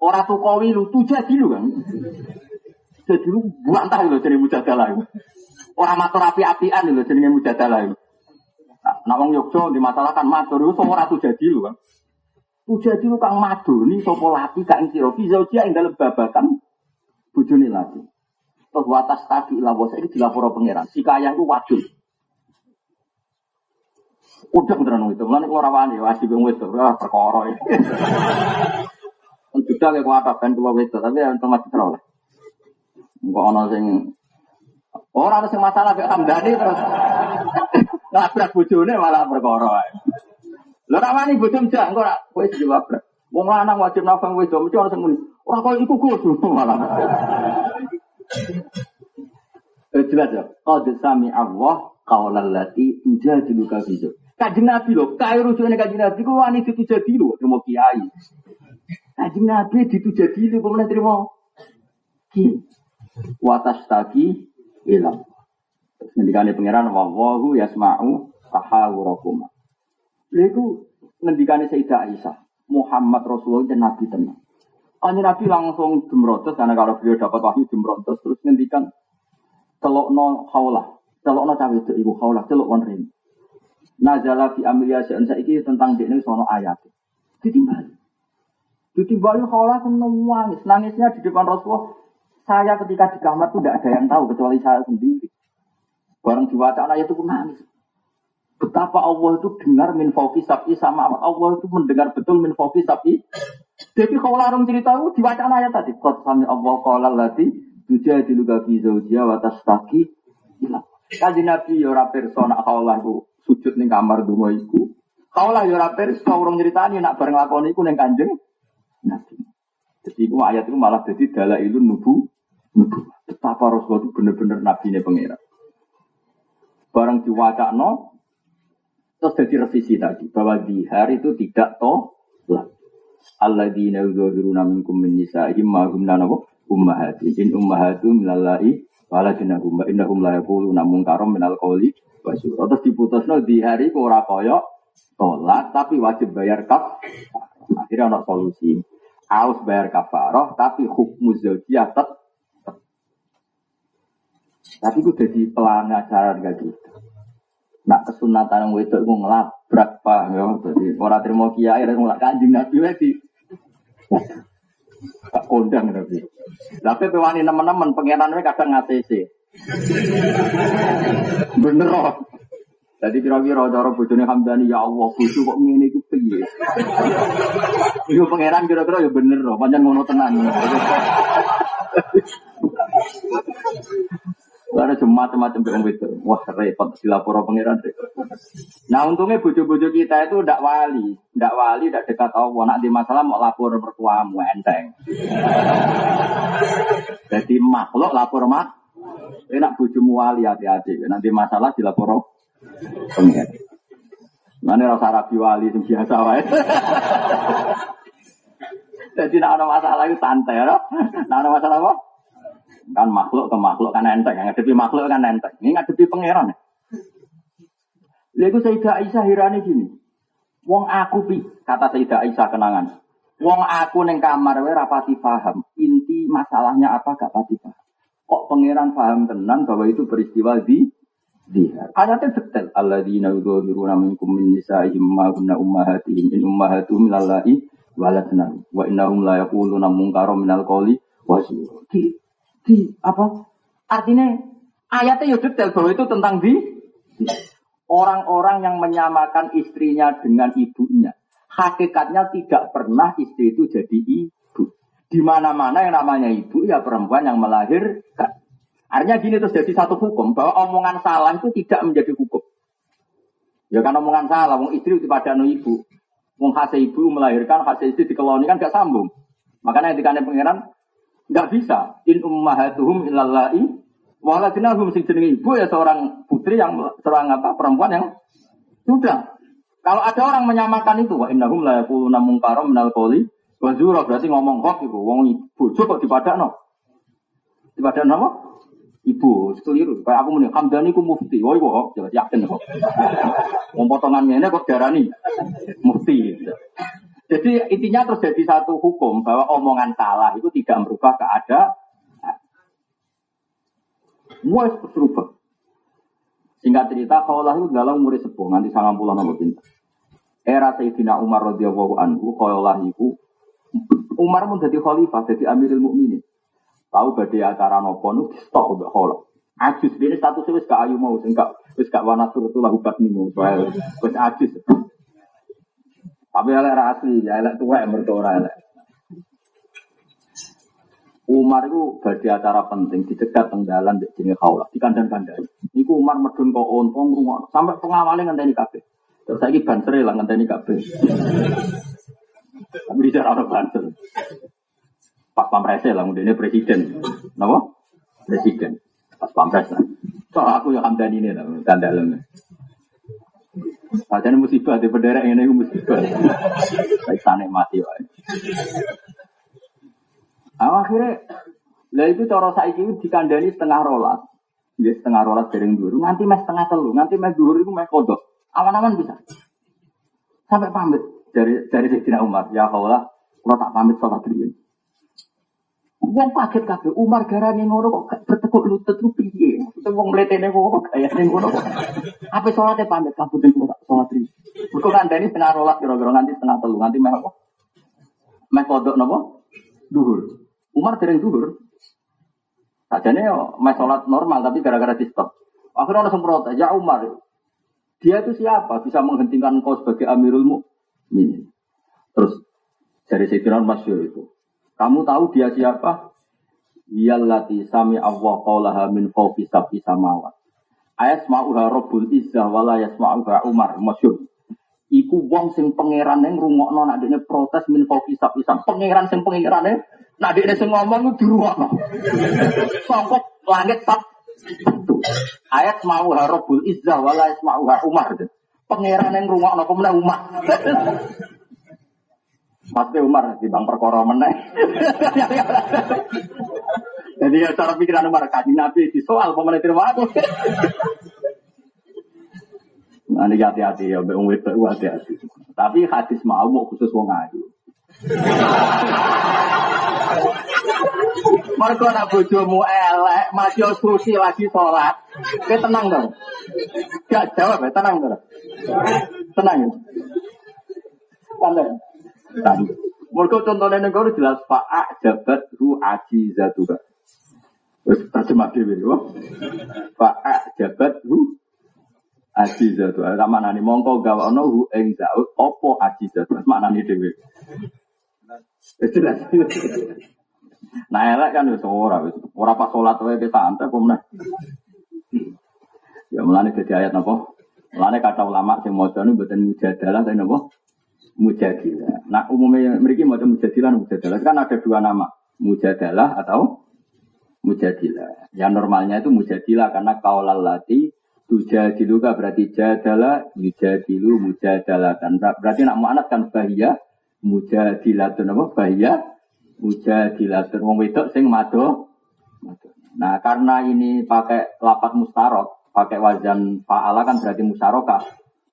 Orang tuh kowi lu tuh jadi kan. Jadi lu bantah lu jadi mujadalah. Orang matur api-apian lu jadi mujadalah itu. Nah, wong Yogyo dimasalahkan matur itu ora jadi lu kan. Tuh jadi lu kang madoni sapa lati kang sira fi zaujia ing dalem babakan bojone lati. Terus watas tadi lah bos ini dilapor pangeran. Si kaya itu wadul. Udah beneran itu. Mulane kula rawani wajib wong wedok perkara iki. Sudah kayak kuat kan keluar itu, tapi yang itu oleh. Enggak ono sing orang sing masalah kayak Hamdani terus nabrak bojone malah perkara. Lha ra wani bojom jak engko ra kowe jawab. Wong lanang wajib nafang wedok mesti ana sing. Ora kok iku kudu malah. Eh jelas ya. Qad sami Allah qaulal lati tujadiluka fi Kanjeng Nabi lho, kae rujukane Kanjeng Nabi ku wani ditujadi lho, terima kiai. Kanjeng Nabi jadi lu kemudian terima. Ki. Watas tagi ilam. Terus ngendikane pangeran wallahu yasma'u tahawurakum. Lha iku ngendikane Sayyidah Aisyah, Muhammad Rasulullah dan Nabi tenang. Kanjeng Nabi langsung jumrotos karena kalau beliau dapat wahyu jumrotos terus ngendikan telokno haulah, telokno cawe itu ibu haulah, telok on ring. Nazala fi amriya sa'an saiki tentang dekne sono ayat. Ditimbali. Ditimbali haulah pun nangis, nangisnya di depan Rasulullah. Saya ketika di kamar itu tidak ada yang tahu kecuali saya sendiri. Barang diwaca ayat itu pun nangis. Betapa Allah itu dengar min sapi sama Allah itu mendengar betul min fauqi sapi. Jadi kalau larang cerita itu diwaca ayat tadi. Qad sami Allah qala lati tujadilu fi zawjiha wa tastaqi ila. Kaji Nabi ya ora pirsa nak kaulah sujud ning kamar donga iku. Kaulah ya ora pirsa urung nyritani nak bareng lakoni iku ning Kanjeng Nabi. Jadi itu ayat itu malah jadi dalailun nubu Betapa Rasulullah itu benar-benar nabi ini pengira. Barang diwaca no, Terus jadi revisi tadi bahwa di hari itu tidak tolak. Alladzina yudhiruna minkum min nisa'ihim ma hum ummahati. In ummahatum minallai waladina hum innahum la yaquluna munkaram minal qawli wa syura. Terus diputusno di hari ora kaya tolak tapi wajib bayar kaf. Akhirnya ada solusi. Harus bayar kafaroh tapi hukum zaujiyah tetap. Tapi itu jadi pelanggaran gak gitu. Nak kesunatan yang wedok itu ngelabrak pak, ya. Jadi orang terima kiai dan ngelak kanjeng nabi lagi. Tak kondang nabi. Tapi pewani teman-teman pengiran mereka kadang ngatc. Bener loh. Jadi kira-kira cara bojone Hamdani ya Allah bojo kok ngene iku piye. Iku pangeran kira-kira ya bener loh, pancen ngono tenan. Ada cuma macam-macam yang itu. Wah repot dilapor pangeran. Nah untungnya bojo-bojo kita itu tidak wali, tidak wali, tidak dekat Allah. Nak di masalah mau lapor mertuamu enteng. Jadi makhluk lapor mak. Enak bojomu wali hati-hati. Nanti masalah dilapor pangeran. Mana rasa rapi wali itu biasa wae. Jadi nak ada masalah itu santai, ya. Nak ada masalah apa? Kan makhluk ke makhluk kan enteng. Yang ngadepi makhluk kan enteng. Ini ngadepi pangeran. Lalu Sayyidah Aisyah hirani gini. Wong aku pi, kata Sayyidah Aisyah kenangan. Wong aku neng kamar we rapati paham. Inti masalahnya apa gak pati paham. Kok pangeran paham tenan bahwa itu peristiwa di dia. Ayatnya detail. Alladzina yudhiruna minkum min nisa'ihim ma kunna ummahatihim in ummahatuhum lallahi waladna wa innahum la yaquluna munkaram minal qawli wa di apa? Artinya ayatnya ya detail bahwa itu tentang di orang-orang yang menyamakan istrinya dengan ibunya. Hakikatnya tidak pernah istri itu jadi ibu. Di mana-mana yang namanya ibu ya perempuan yang melahirkan. Artinya gini terus jadi satu hukum bahwa omongan salah itu tidak menjadi hukum. Ya kan omongan salah wong istri itu pada no ibu. Wong hasil ibu melahirkan hasil istri dikeloni kan gak sambung. Makanya ketika pengiran Enggak bisa. In ummahatuhum illallai waladinahum sing jenenge ibu ya seorang putri yang seorang apa perempuan yang sudah. Kalau ada orang menyamakan itu wa innahum la yaquluna munkaram minal qawli wa zura berarti ngomong hoax ibu wong ibu coba dipadakno. Dipadakno apa? Ibu, keliru. Kayak aku muni Hamdani ku mufti. Woi kok jelas yakin kok. Wong potongan ngene kok darani mufti. Jadi intinya terjadi satu hukum bahwa omongan salah itu tidak merubah keadaan. Itu berubah. Singkat cerita, kaulah itu dalam umur sepuh, nanti sangat pulang nama pintar. Era Sayyidina Umar radhiyallahu anhu, kaulah itu Umar pun jadi khalifah, jadi amirul mukminin. Tahu badai acara nopo nu stop udah kaulah. Ajus ini statusnya wis gak ayu mau, enggak wis gak wana surutulah ubat nih mau, wis ajus. Tapi elek asli, ya elek tua yang berdoa elek. Umar itu bagi acara penting di dekat tenggalan di sini kaulah di kandang kandang. Iku Umar medun kok ontong rumah sampai pengawalnya ngenteni kafe. Terus lagi banser lah ngenteni kafe. Tapi di orang banser. Pak Pampres lah, ini presiden. Kenapa? Presiden. Pas Pampres lah. Soal aku yang hamdan ini lah, tanda dalamnya. Padahal musibah di bendera ini musibah. Baik sana mati wae. Nah, akhirnya, lah itu cara itu dikandani setengah rolas. Ya setengah rolas dari dulu, nanti mes setengah telu, nanti mes dulu itu mes kodok. Aman-aman bisa. Sampai pamit. dari dari Sayyidina Umar, ya Allah, kalau tak pamit sholat dulu. Wong kaget kabeh Umar garane ngono kok bertekuk lutut lu piye? Maksudnya wong mletene kok gaya ning ngono. Apa salate pamit kabuten kok salat ri. Mergo kandhani setengah rolas kira-kira nganti setengah telu nganti meh apa? Meh kodok napa? Duhur. Umar dereng duhur. Sajane yo meh salat normal tapi gara-gara di stop. Akhirnya orang semprot, ya Umar, dia itu siapa bisa menghentikan kau sebagai Amirul Mukminin? Terus dari Sayyidina Masyur itu, kamu tahu dia siapa? Iyallati sami Allah qaulaha min fawqi sab'i samawat. Ayat ma'uha Rabbul Izzah wala yasma'uha Umar masyhur. Iku wong sing pangeran yang rungokno nak dene protes min fawqi sab'i sam. Pangeran sing pangerane nak dene sing ngomong ku dirungokno. Sangkot langit sab Ayat ma'uha Rabbul Izzah wala yasma'uha Umar. Pangeran yang rungokno kemudian Umar. Mas Umar di bang perkara meneh. Jadi ya cara pikiran Umar kaji Nabi di soal pemenang aku. Nah, ini hati-hati ya, Umar itu hati-hati. Tapi hadis mau mau khusus wong ayu. Mereka nak bojomu elek, masih obstruksi lagi sholat. Oke tenang dong. Gak jawab ya, tenang dong. Tenang ya. Tenang. Tadi. Mereka contohnya negara jelas fa'a jabat hu aji zatuha. Terus terjemah dewi. Fa'a jabat hu aji zatuha. Sama nani mongko gawa no hu eng zaut opo aji zatuha. Mana nih dewi. Jelas. Nah elek kan wis ora wis ora pas salat wae wis santai kok. Ya mulane dadi ayat napa? Mulane kata ulama sing maca niku mboten mujadalah napa? Mujadilah. Nah umumnya mereka mau mujadilah, mujadilah kan ada dua nama, mujadalah atau mujadilah. Yang normalnya itu mujadilah karena kaulal lati tujadilu berarti jadalah, yujadilu, mujadalah. Dan berarti nak mu'anat kan bahia, itu nama bahia, mujadilah itu wong wedok sing mado. Nah karena ini pakai lapat mustarok, pakai wajan fa'ala kan berarti musarokah.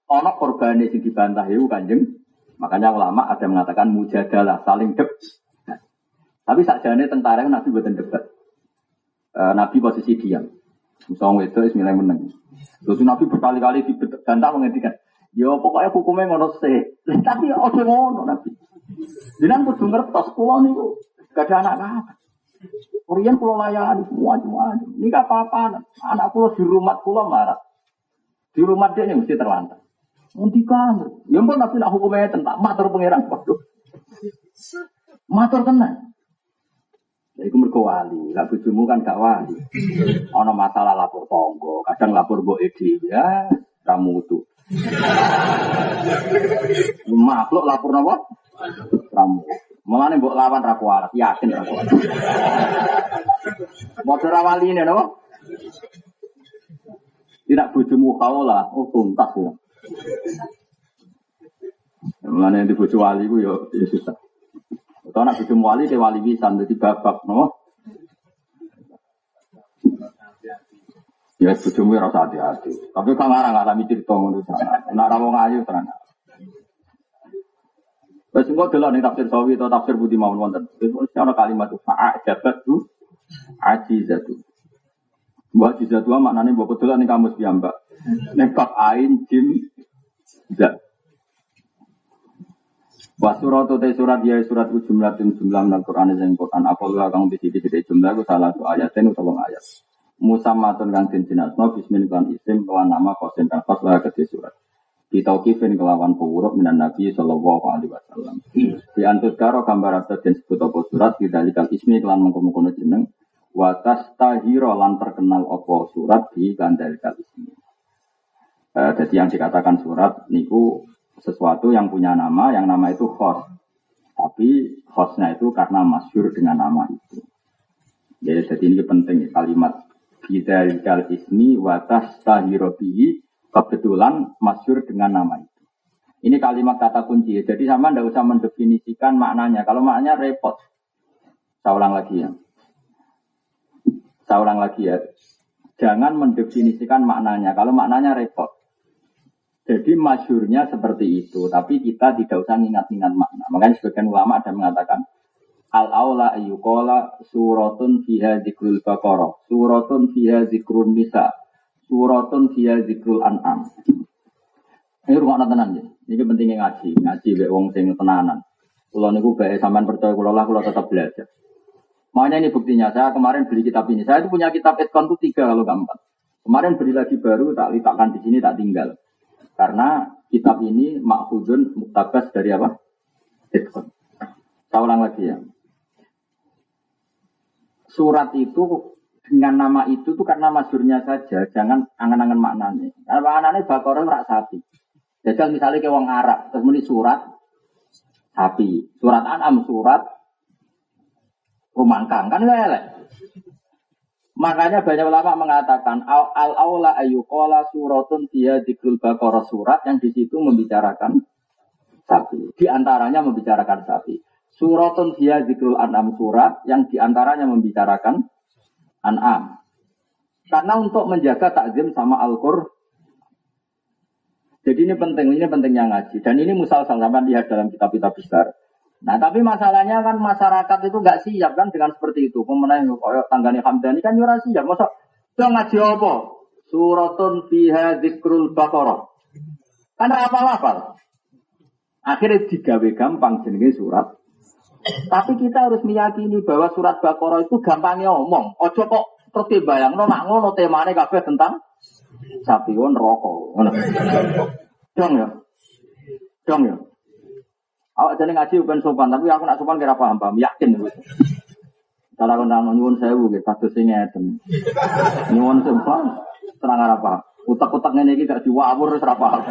Ono korban sing dibantah itu kanjeng Makanya ulama ada mengatakan mujadalah, saling debat. Tapi sakjane tentara Nabi buatan debat. E, Nabi posisi diam. Misalnya itu Bismillah menang. Terus Nabi berkali-kali dibantah menghentikan. Ya pokoknya hukumnya ngono sih. Tapi ojo ngono Nabi. Jangan kudu ngertos kula niku gak ada anak apa. Korean pulau layani semua semua. Ini gak apa-apa. Anak pulau di rumah pulau marah. Di rumah dia ini mesti terlantar. Ngendikan. Ya pun nabi nak hukumnya tentang matur pangeran. Waduh. Matur tenang. Ya, iku mergo wali, lah kan gak wali. Ana masalah lapor tonggo, kadang lapor mbok edi ya kamu tuh. Makhluk lapor napa? Kamu. Mulane mbok lawan ra kuat, yakin ra kuat. Wali ini napa? Tidak bojomu kaula, oh tuntas ya. Mulane yang dibujuk wali ku yo ya susah. Atau anak bujuk wali ke wali bisa jadi babak no. Ya bujumu rasa hati-hati. Tapi kan ngarang ngalami cerita ngono sana. Nak ra wong ayu tenan. Wes delok ning tafsir sawi atau tafsir budi mawon wonten. Wis ana kalimat fa'a jabat tu ajizatu. Mbak jizatu maknane mbok delok ning kamus piyambak. Nek ain jim tidak. Wa surat te surat ya surat ku jumlatin jumlah nang Quran yang Quran apa lu kang di sini di jumlah ku salah satu ayat ini tolong ayat. Musammatun kang den jenasno bismin kan isim kelan nama kosen kan pas lah ke surat. Ditaukifin kelawan penguruk minan Nabi Sallallahu Alaihi Wasallam. Di antus karo gambar atas dan sebut apa surat Didalikal ismi kelan mengkono jeneng. Watas tahiro lan terkenal apa surat di kandalikal ismi. Uh, jadi yang dikatakan surat niku sesuatu yang punya nama, yang nama itu khos. Tapi khosnya itu karena masyur dengan nama itu. Jadi, jadi ini penting kalimat bidalikal ismi watas tahirobihi kebetulan masyur dengan nama itu. Ini kalimat kata kunci. Jadi sama tidak usah mendefinisikan maknanya. Kalau maknanya repot. Saya ulang lagi ya. Saya ulang lagi ya. Jangan mendefinisikan maknanya. Kalau maknanya repot. Jadi masyurnya seperti itu, tapi kita tidak usah ingat-ingat makna. Makanya sebagian ulama ada mengatakan al aula ayyukola suratun fiha zikrul baqarah, suratun fiha zikrul nisa, suratun fiha zikrul an'am. Ini rumah tenan ya. Ini pentingnya ngaji, ngaji be wong sing tenanan. Kulo niku bae sampean percaya kulo lah kulo tetap belajar. Makanya ini buktinya saya kemarin beli kitab ini. Saya itu punya kitab Etkon itu tiga kalau empat. Kemarin beli lagi baru tak letakkan di sini tak tinggal. Karena kitab ini makhudun muktabas dari apa? Etkon. Saya ulang lagi ya. Surat itu dengan nama itu tuh karena masyurnya saja, jangan angan-angan maknanya. Karena maknanya bakor rak sapi. Jadi misalnya ke wong Arab, terus muni surat sapi, surat An'am, surat rumangkang kan lele. Makanya banyak ulama mengatakan al, al aula ayukola suratun dia dikrul bakor surat yang di situ membicarakan sapi. Di antaranya membicarakan sapi. Suratun dia dikrul an'am surat yang di antaranya membicarakan an'am. Karena untuk menjaga takzim sama Al-Qur'an jadi ini penting, ini pentingnya ngaji. Dan ini musal sampai lihat dalam kitab-kitab besar. Nah tapi masalahnya kan masyarakat itu nggak siap kan dengan seperti itu. Kemudian kayak tanggani Hamdani kan jurah siap. Masa itu ngaji apa? Suratun fiha zikrul baqarah. Kan apa-apa. Akhirnya digawe gampang jenenge surat. Tapi kita harus meyakini bahwa surat Baqarah itu gampangnya omong. Ojo kok terus bayang no nak ngono temane kabeh tentang sapi won rokok. Dong ya. Dong ya. Awak jadi ngaji bukan sopan, tapi aku nak sopan kira paham paham, yakin. Kalau aku nang nyuwun sewu gitu, kasus ini ngeten. Nyuwun sopan, terang apa? Utak-utak ini kita diwawur terus apa?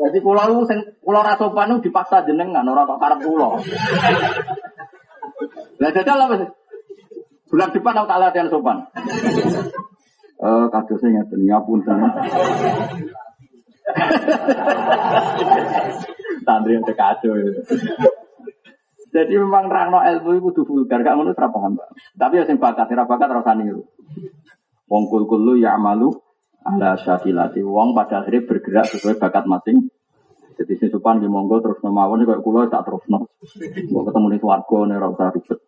Jadi pulau sing pulau rasopan itu dipaksa jenengan orang kok karep pulau. Lah jajal apa sih? Bulan depan aku tak latihan sopan. Eh kasusnya ngeten, ngapun sana. Santri yang itu. Jadi memang rangno ilmu itu kudu vulgar, gak ngono ora paham, Tapi yang bakat, ora bakat ora niru. Wong kul kulu ya amalu ala syakilati. Wong pada akhirnya bergerak sesuai bakat masing. Jadi si sopan di monggo terus memawon kayak kulo tak terus no. Mau ketemu di swargo nih rasa ribet.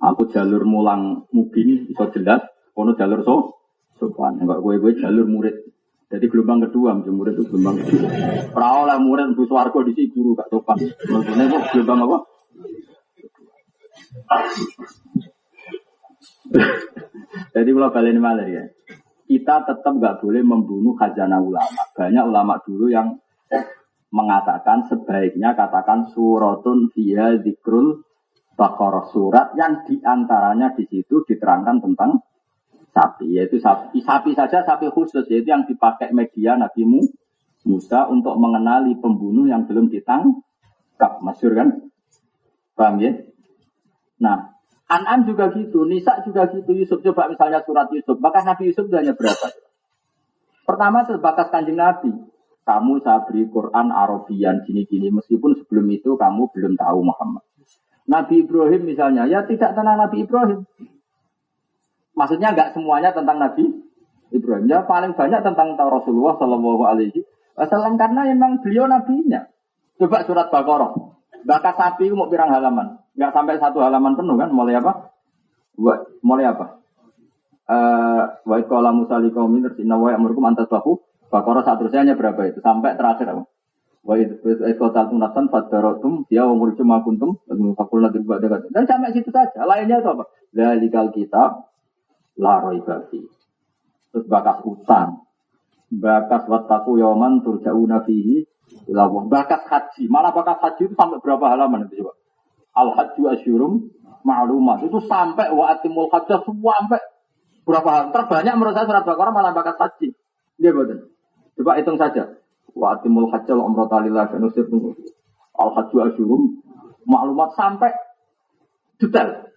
Aku jalur mulang mubin iso jelas. Kono jalur so sopan. Enggak gue gue jalur murid. Jadi gelombang kedua, murid itu gelombang kedua. Perahu lah murid bu warga di sini guru gak sopan. Maksudnya itu gelombang apa? Jadi kalau balik malah ya, kita tetap gak boleh membunuh khazanah ulama. Banyak ulama dulu yang mengatakan sebaiknya katakan suratun fiha zikrul bakor surat yang di antaranya di situ diterangkan tentang sapi, yaitu sapi, sapi saja sapi khusus, yaitu yang dipakai media Nabi Musa untuk mengenali pembunuh yang belum ditangkap, masyur kan? Paham ya? Nah, An'am juga gitu, Nisa juga gitu, Yusuf coba misalnya surat Yusuf, bahkan Nabi Yusuf hanya berapa? Pertama terbatas kanjeng Nabi, kamu saya beri Quran Arabian gini-gini, meskipun sebelum itu kamu belum tahu Muhammad. Nabi Ibrahim misalnya, ya tidak tenang Nabi Ibrahim. Maksudnya nggak semuanya tentang Nabi Ibrahim. Ya paling banyak tentang Rasulullah Shallallahu Alaihi Wasallam karena memang beliau nabinya. Coba surat Baqarah. Bakat sapi mau pirang halaman. Nggak sampai satu halaman penuh kan? Mulai apa? Mulai apa? Eh, wa qala Musa liqaumin inna wa ya'murukum an tasbahu Baqarah seterusnya berapa itu? Sampai terakhir apa? Wa qala tunasan fadaratum ya wa murjum ma kuntum fakulna Dan sampai situ saja. Lainnya itu apa? Dalikal kitab laroi babi. Terus bakas utang, bakas wataku yoman turja'una fihi ilawah. Bakas haji, malah bakas haji itu sampai berapa halaman itu coba? Al haji asyurum ma'lumat itu sampai wa atimul hajjah sampai berapa halaman? Terbanyak menurut saya surat Baqarah malah bakas haji. Dia betul. Coba hitung saja. Wa atimul wa umrata lillah kanusir Al haji asyurum maklumat sampai detail.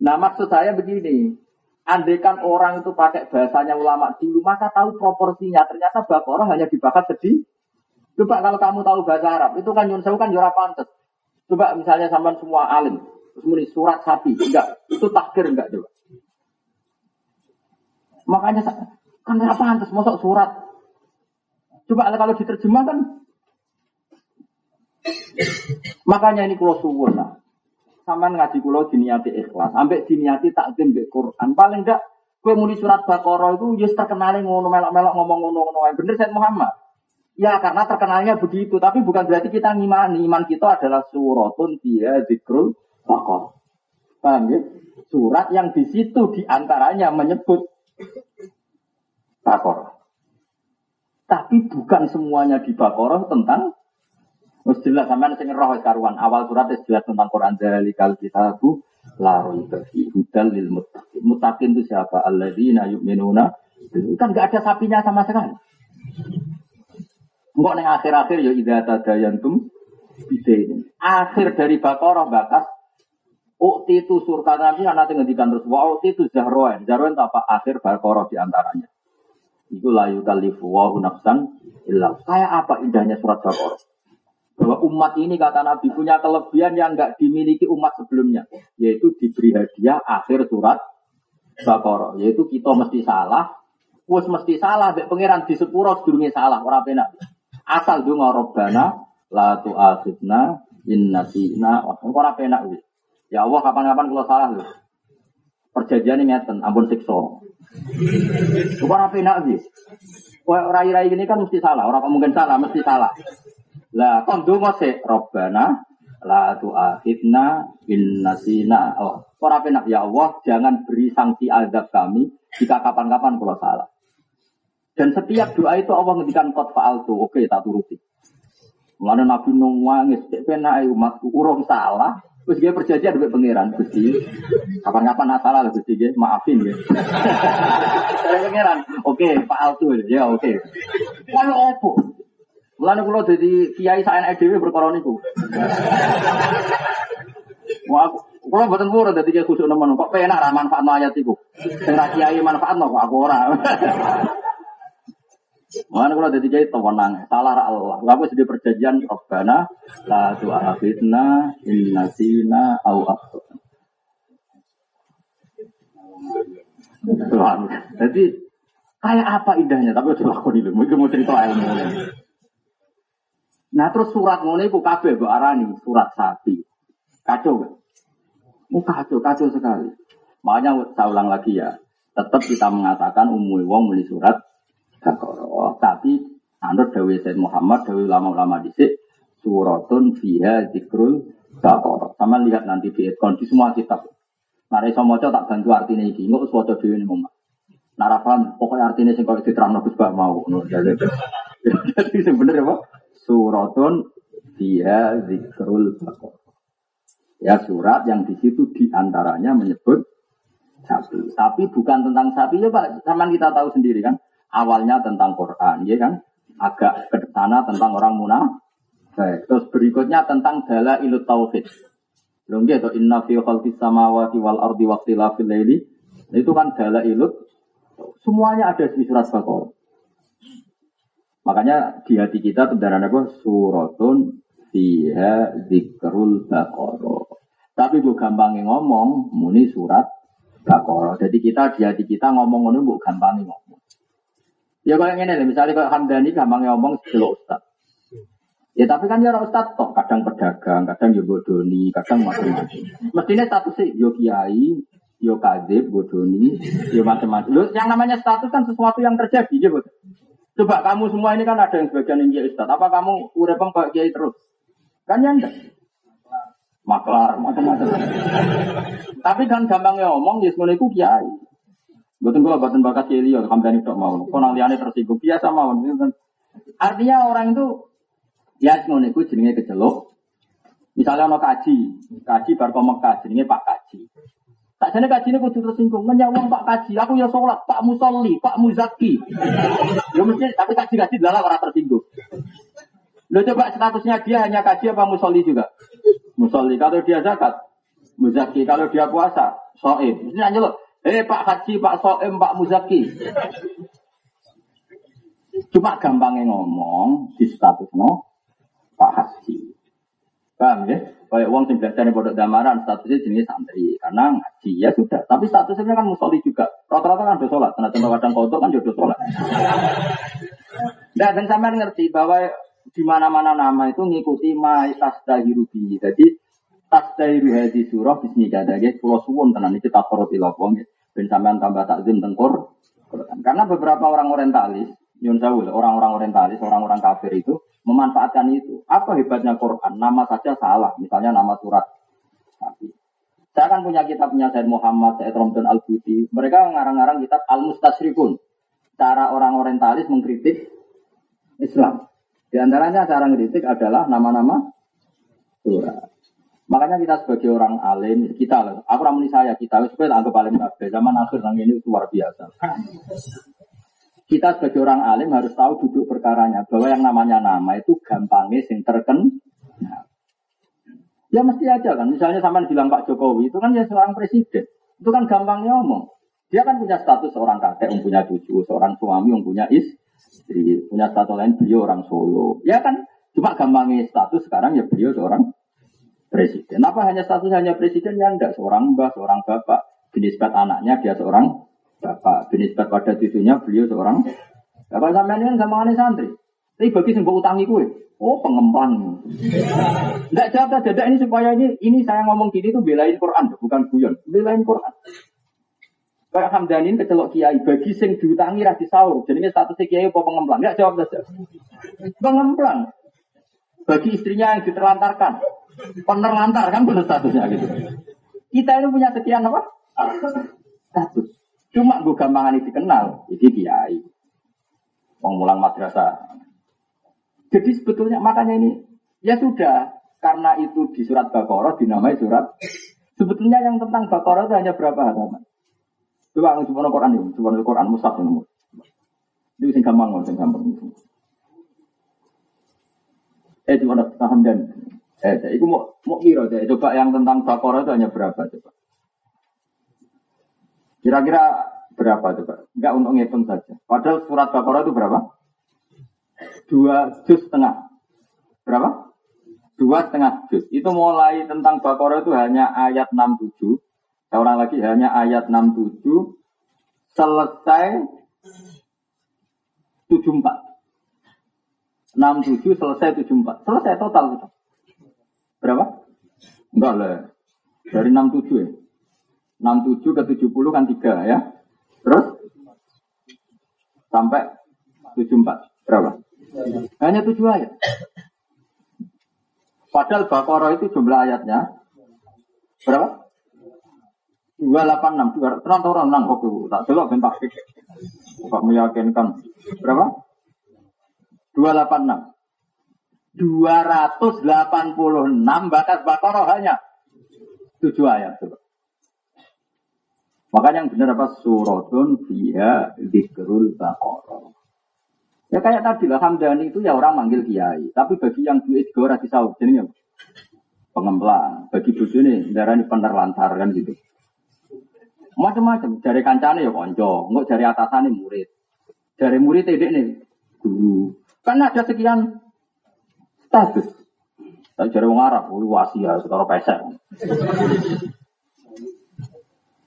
Nah maksud saya begini, andekan orang itu pakai bahasanya ulama dulu, maka tahu proporsinya. Ternyata Baqarah hanya dibahas sedih. Coba kalau kamu tahu bahasa Arab, itu kan Yun kan jurah pantas. Coba misalnya sampai semua alim, terus surat sapi, enggak, itu takdir enggak coba. Makanya Kan apa pantas masuk surat. Coba kalau diterjemah kan Makanya ini kulo suwun lah. Saman ngaji kulo diniati ikhlas, sampai diniati takdim di Quran. Paling enggak kue muni surat Baqarah itu ya terkenal ngono melok-melok ngomong ngono-ngono. Bener saya Muhammad. Ya karena terkenalnya begitu, tapi bukan berarti kita ngimani. Iman kita adalah suratun dia zikrul Baqarah. Paham ya? Surat yang di situ di antaranya menyebut Baqarah. Tapi bukan semuanya di Baqarah tentang Wis jelas sampean sing roh karuan awal surat wis jelas tentang Quran kal kitabu la raiba fi hudal lil muttaqin. Muttaqin itu siapa? Alladzina yu'minuna kan enggak ada sapinya sama sekali. Enggak neng akhir-akhir ya idza tadayantum bidain. Akhir dari Baqarah bakas Ukti itu surga nanti nanti ngendikan terus. Wa ukti itu zahroen. Zahroen itu apa? Akhir Baqarah di antaranya. Itu layu kalifu wa nafsan illa. Saya apa indahnya surat Baqarah? Bahwa umat ini kata Nabi punya kelebihan yang nggak dimiliki umat sebelumnya, yaitu diberi hadiah akhir surat Baqarah, yaitu kita mesti salah, wes mesti salah, dek pangeran di sepuro sedurunge salah, ora penak. Asal donga Rabbana la tu'akhidna in nasina, ora penak wis. Ya Allah kapan-kapan kalau salah lho. Perjanjian ini ngeten, ampun siksa. Ora penak wis. Rai-rai ini kan mesti salah, orang mungkin salah, mesti salah. Lah kon donga sik Robbana la tu'akhidna bin nasina. Oh, ora penak ya Allah, jangan beri sanksi azab kami jika kapan-kapan kalau salah. Dan setiap doa itu Allah ngendikan kot faal tuh, oke tak turuti. Mulane Nabi nangis, cek penak umatku urung salah, Terus dia perjanjian dengan pangeran Gusti. Kapan-kapan salah lah Gusti, maafin ya. Dari pangeran, oke, Pak Altu ya, oke. Lalu opo? Mulane kula dadi kiai sak enake dhewe perkara niku. Wah, kula mboten purun dadi kiai khusuk nemen kok penak ra manfaatno ayat iku. Sing ra kiai manfaatno kok aku ora. Mana kalau jadi kiai tenang, salah Allah. Lalu sudah perjanjian Rabbana la tu'akhidna in nasina au akhtana. Jadi kayak apa indahnya tapi udah lakoni dulu. Mungkin mau cerita ilmu. Nah terus surat ngono iku kabeh mbok arani surat sapi. Kacau kan? Oh, kacau, kacau sekali. Makanya saya ulang lagi ya, tetap kita mengatakan umum wong muli surat Baqarah. Tapi anut Dawi Said Muhammad, Dawi ulama-ulama disik, suratun fiha zikrul Baqarah. Sama lihat nanti di etkon di semua kitab. Nah, iso maca tak bantu artinya engko wis waca dhewe ning omah. Narafan pokoknya artinya sing kok diterangno Gus mau. Jadi sebenarnya apa? Suratun dia zikrul bakor. Ya surat yang di situ di antaranya menyebut sapi. Tapi bukan tentang sapi ya Pak. Sama kita tahu sendiri kan. Awalnya tentang Quran, ya kan. Agak ke sana tentang orang munafik. Terus berikutnya tentang dala ilut tauhid. Belum gitu. Inna fi khalqis samawati wal ardi waqtilafil laili. Itu kan dala ilut. Semuanya ada di surat Baqarah. Makanya di hati kita kendaraan apa? Suratun fiha zikrul baqarah. Tapi gue gampangin ngomong, muni surat baqarah. Jadi kita di hati kita ngomong ngomong gue gampangin ngomong. Ya kayak gini, misalnya kayak Hamdani gampangin ngomong sebelum ustad. Ya tapi kan ya ustad toh, kadang pedagang, kadang ya bodoni, kadang macam-macam. Mestinya statusnya yo kiai, yo kadib, bodoni, yo macam-macam. Yang namanya status kan sesuatu yang terjadi, ya betul. Coba kamu semua ini kan ada yang sebagian yang Ustaz. Apa kamu udah Pak Kiai terus? Kan ya enggak. Maklar, macam-macam. Tapi kan gampangnya ngomong, ya semuanya itu kiai. Gue batin bakat kiai liya, hamdani tak mau. Kau nanti tersinggung, biasa mau. Artinya orang itu, ya semuanya itu jenenge kecelok. Misalnya mau kaji, kaji baru Mekah, jenenge Pak Kaji. Tak jane kaji ini kudu tersinggung. Menyawang Pak Kaji, aku ya sholat, Pak Musolli, Pak Muzaki. Ya mesti, tapi kaji kaji adalah orang tersinggung. Lo coba statusnya dia hanya kaji apa musolli juga? Musolli. Kalau dia zakat, muzaki. Kalau dia puasa, soim. Mesti nanya lo, eh Pak Haji, Pak Soim, Pak Muzaki. Cuma gampangnya ngomong di status no Pak Haji. Paham ya? Kayak uang sing belajar di pondok damaran statusnya jenis santri karena ngaji ya sudah. Tapi statusnya kan musolli juga. Rata-rata kan udah sholat. Karena contoh kadang kodok kan jodoh sholat. Nah, dan sampean ngerti bahwa di mana-mana nama itu ngikuti ma tasdahiru bi. Jadi tasdahiru hadi surah bismillah. Jadi pulau suwun tenan iki tak korup ilapong. Ben sampean tambah takzim tengkor. Karena beberapa orang orientalis, Yun orang-orang orientalis, orang-orang kafir itu memanfaatkan itu. Apa hebatnya Quran? Nama saja salah, misalnya nama surat. Saya kan punya kitabnya Said Muhammad, Said Romdan Al-Budi. Mereka mengarang-arang kitab Al-Mustasrifun. Cara orang orientalis mengkritik Islam. Di antaranya cara mengkritik adalah nama-nama surat. Makanya kita sebagai orang alim, kita lah, aku ramuni saya, kita supaya anggap alim. Zaman akhir yang ini luar biasa. Kita sebagai orang alim harus tahu duduk perkaranya bahwa yang namanya nama itu gampangnya sing terken. Ya mesti aja kan. Misalnya sampai bilang Pak Jokowi itu kan ya seorang presiden. Itu kan gampangnya ngomong. Dia kan punya status seorang kakek, yang punya cucu, seorang suami, yang punya istri, punya status lain beliau orang Solo. Ya kan cuma gampangnya status sekarang ya beliau seorang presiden. Apa hanya status hanya presiden ya enggak seorang mbah, seorang bapak. Jenis anaknya dia seorang bapak. Binisbat pada cucunya beliau seorang bapak sampean kan sama santri. Tapi bagi sing utangi kue, oh pengembang. Tidak jawab dadak ini supaya ini ini saya ngomong gini tuh belain Quran, bukan guyon, belain Quran. Kayak Hamdanin kecelok kiai, bagi sing diutangi rasi sahur, jadinya statusnya kiai apa pengembang? Enggak jawab saja. Pengembang. Bagi istrinya yang diterlantarkan, penerlantar kan benar statusnya gitu. Kita ini punya sekian apa? Status. Cuma gue ini dikenal, ini kiai. Mau mulang madrasah. Jadi sebetulnya makanya ini ya sudah karena itu di surat Baqarah dinamai surat. Sebetulnya yang tentang Baqarah itu hanya berapa halaman? Coba aku coba Quran ini, coba Quran Musaf ini. Itu sing gampang, sing gampang. Eh cuma tahan dan eh itu mau mau kira deh. Coba yang tentang Baqarah itu hanya berapa coba? Kira-kira berapa coba? Enggak untuk ngitung saja. Padahal surat Baqarah itu berapa? Dua juz setengah. Berapa? Dua setengah juz. Itu mulai tentang Baqarah itu hanya ayat 67. Seorang lagi hanya ayat 67. Selesai 74. 67 selesai 74. Selesai total. Berapa? Enggak lah. Dari 67 ya. 67 ke 70 kan 3 ya. Terus sampai 74. Berapa? Hanya 7 ayat. Padahal Baqarah itu jumlah ayatnya berapa? 286, 200, tenang orang nang kok tak delok ben tak Kok meyakinkan berapa? 286. 286 bakat Baqarah hanya 7 ayat coba. Makanya yang benar apa suratun dia dikerul baqarah. Ya kayak tadi lah Hamdani itu ya orang manggil kiai, tapi bagi yang duit gue rasi sahur jadi pengemplang. Bagi ini darah ini penerlantar kan gitu. Macam-macam. Dari kancane ya konco, nggak dari atasan murid. Dari murid ini nih guru. Karena ada sekian status. Tapi dari orang Arab, wasi ya, sekarang pesek.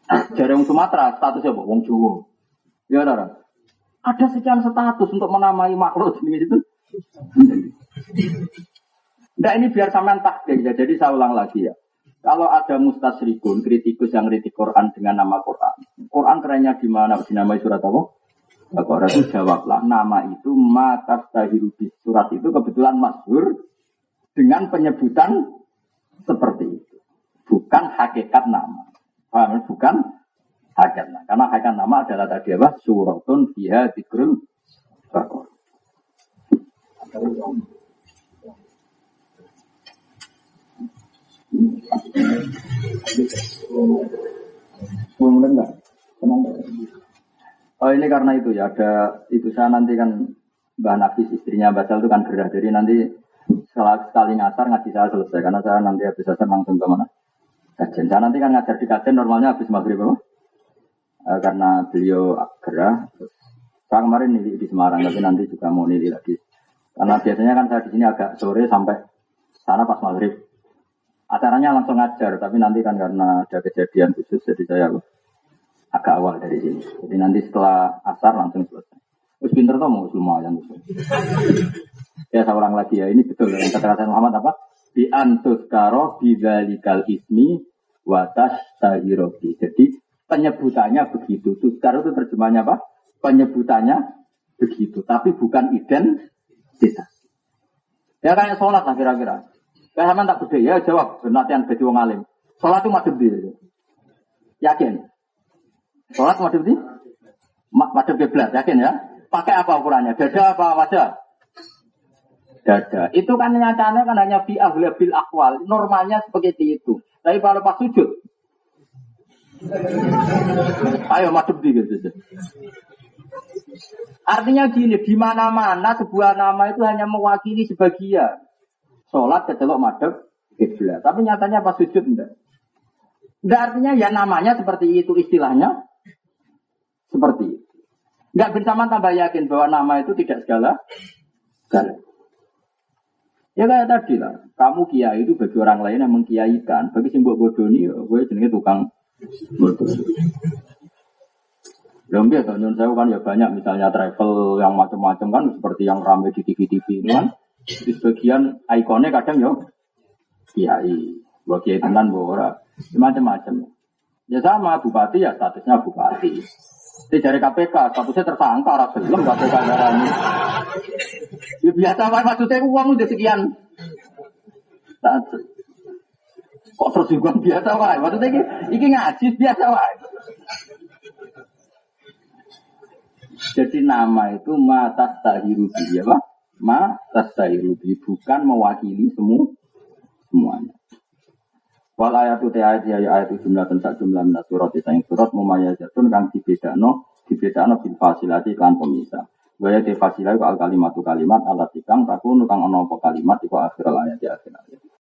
Dari orang Sumatera statusnya apa? Wong Jawa. Ya ada. Ada sekian status untuk menamai makhluk jenis itu. Nah ini biar sampean takdir ya. Jadi saya ulang lagi ya. Kalau ada mustasrikun, kritikus yang kritik Quran dengan nama Quran. Quran kerennya di mana? Dinamai surat apa? Quran itu jawablah nama itu mata tahirubi surat itu kebetulan masyhur dengan penyebutan seperti itu. Bukan hakikat nama. Paham? Bukan hakikat nama. Karena hakikat nama adalah tadi apa? Suratun fiha dikrul bakor. Oh ini karena itu ya ada itu saya nanti kan Mbak Nafis istrinya Basal itu kan gerah jadi nanti sekali ngasar ngaji saya selesai karena saya nanti habis asar langsung ke mana kajian. Saya nanti kan ngajar di kajian normalnya habis maghrib apa? E, karena beliau gerah. Saya kemarin nili di Semarang, tapi nanti juga mau nili lagi. Karena biasanya kan saya di sini agak sore sampai sana pas maghrib. Acaranya langsung ngajar, tapi nanti kan karena ada kejadian khusus, jadi saya agak awal dari sini. Jadi nanti setelah asar langsung selesai. Terus pinter tuh mau lumayan. ya seorang lagi ya, ini betul yang kata Muhammad apa? Di antus karo bidalikal ismi watas tahirobi. Jadi penyebutannya begitu. Tuskar itu terjemahnya apa? Penyebutannya begitu, tapi bukan identitas. Ya kayak sholat lah kira-kira. Kayak sama tak gede ya jawab penatian bagi wong alim. Sholat itu madhep di. Yakin? Sholat madhep di? Madhep kiblat, yakin ya? Pakai apa ukurannya? Dada apa wajah? Dada. Itu kan nyatanya kan hanya fi bil akwal. Normalnya seperti itu. Tapi kalau pas sujud, ayo madhep di gitu. Artinya gini, di mana-mana sebuah nama itu hanya mewakili sebagian. Sholat kecelok madep kiblat. Tapi nyatanya pas sujud enggak. Enggak artinya ya namanya seperti itu istilahnya. Seperti itu. Enggak bersama tambah yakin bahwa nama itu tidak segala. Segala. Ya kayak tadi lah, kamu kiai itu bagi orang lain yang mengkiaikan. Bagi simbol bodoh ini, gue jenenge tukang bodoh. Belum biasa, saya kan ya banyak misalnya travel yang macam-macam kan seperti yang ramai di TV-TV ini kan. Di sebagian ikonnya kadang yo kiai, buat kiai tenan ora, macam-macam. Ya sama bupati ya statusnya bupati. Di dari KPK statusnya tersangka orang belum KPK darahnya. Ya biasa pak maksudnya uang udah sekian. Kok terus uang biasa pak? Maksudnya ini, ini ngaji biasa pak. Jadi nama itu mata tahiru ya pak ma tasairubi bukan mewakili semua semuanya. Wal ayatu te ayat ya ayat jumlah tentang jumlah minat surat itu yang surat jatun kang dibedano dibedano bil fasilati kan pemisah. Waya te fasilah al kalimatu kalimat alat ikang takun kang ono kalimat iku akhir ayat di akhir ayat.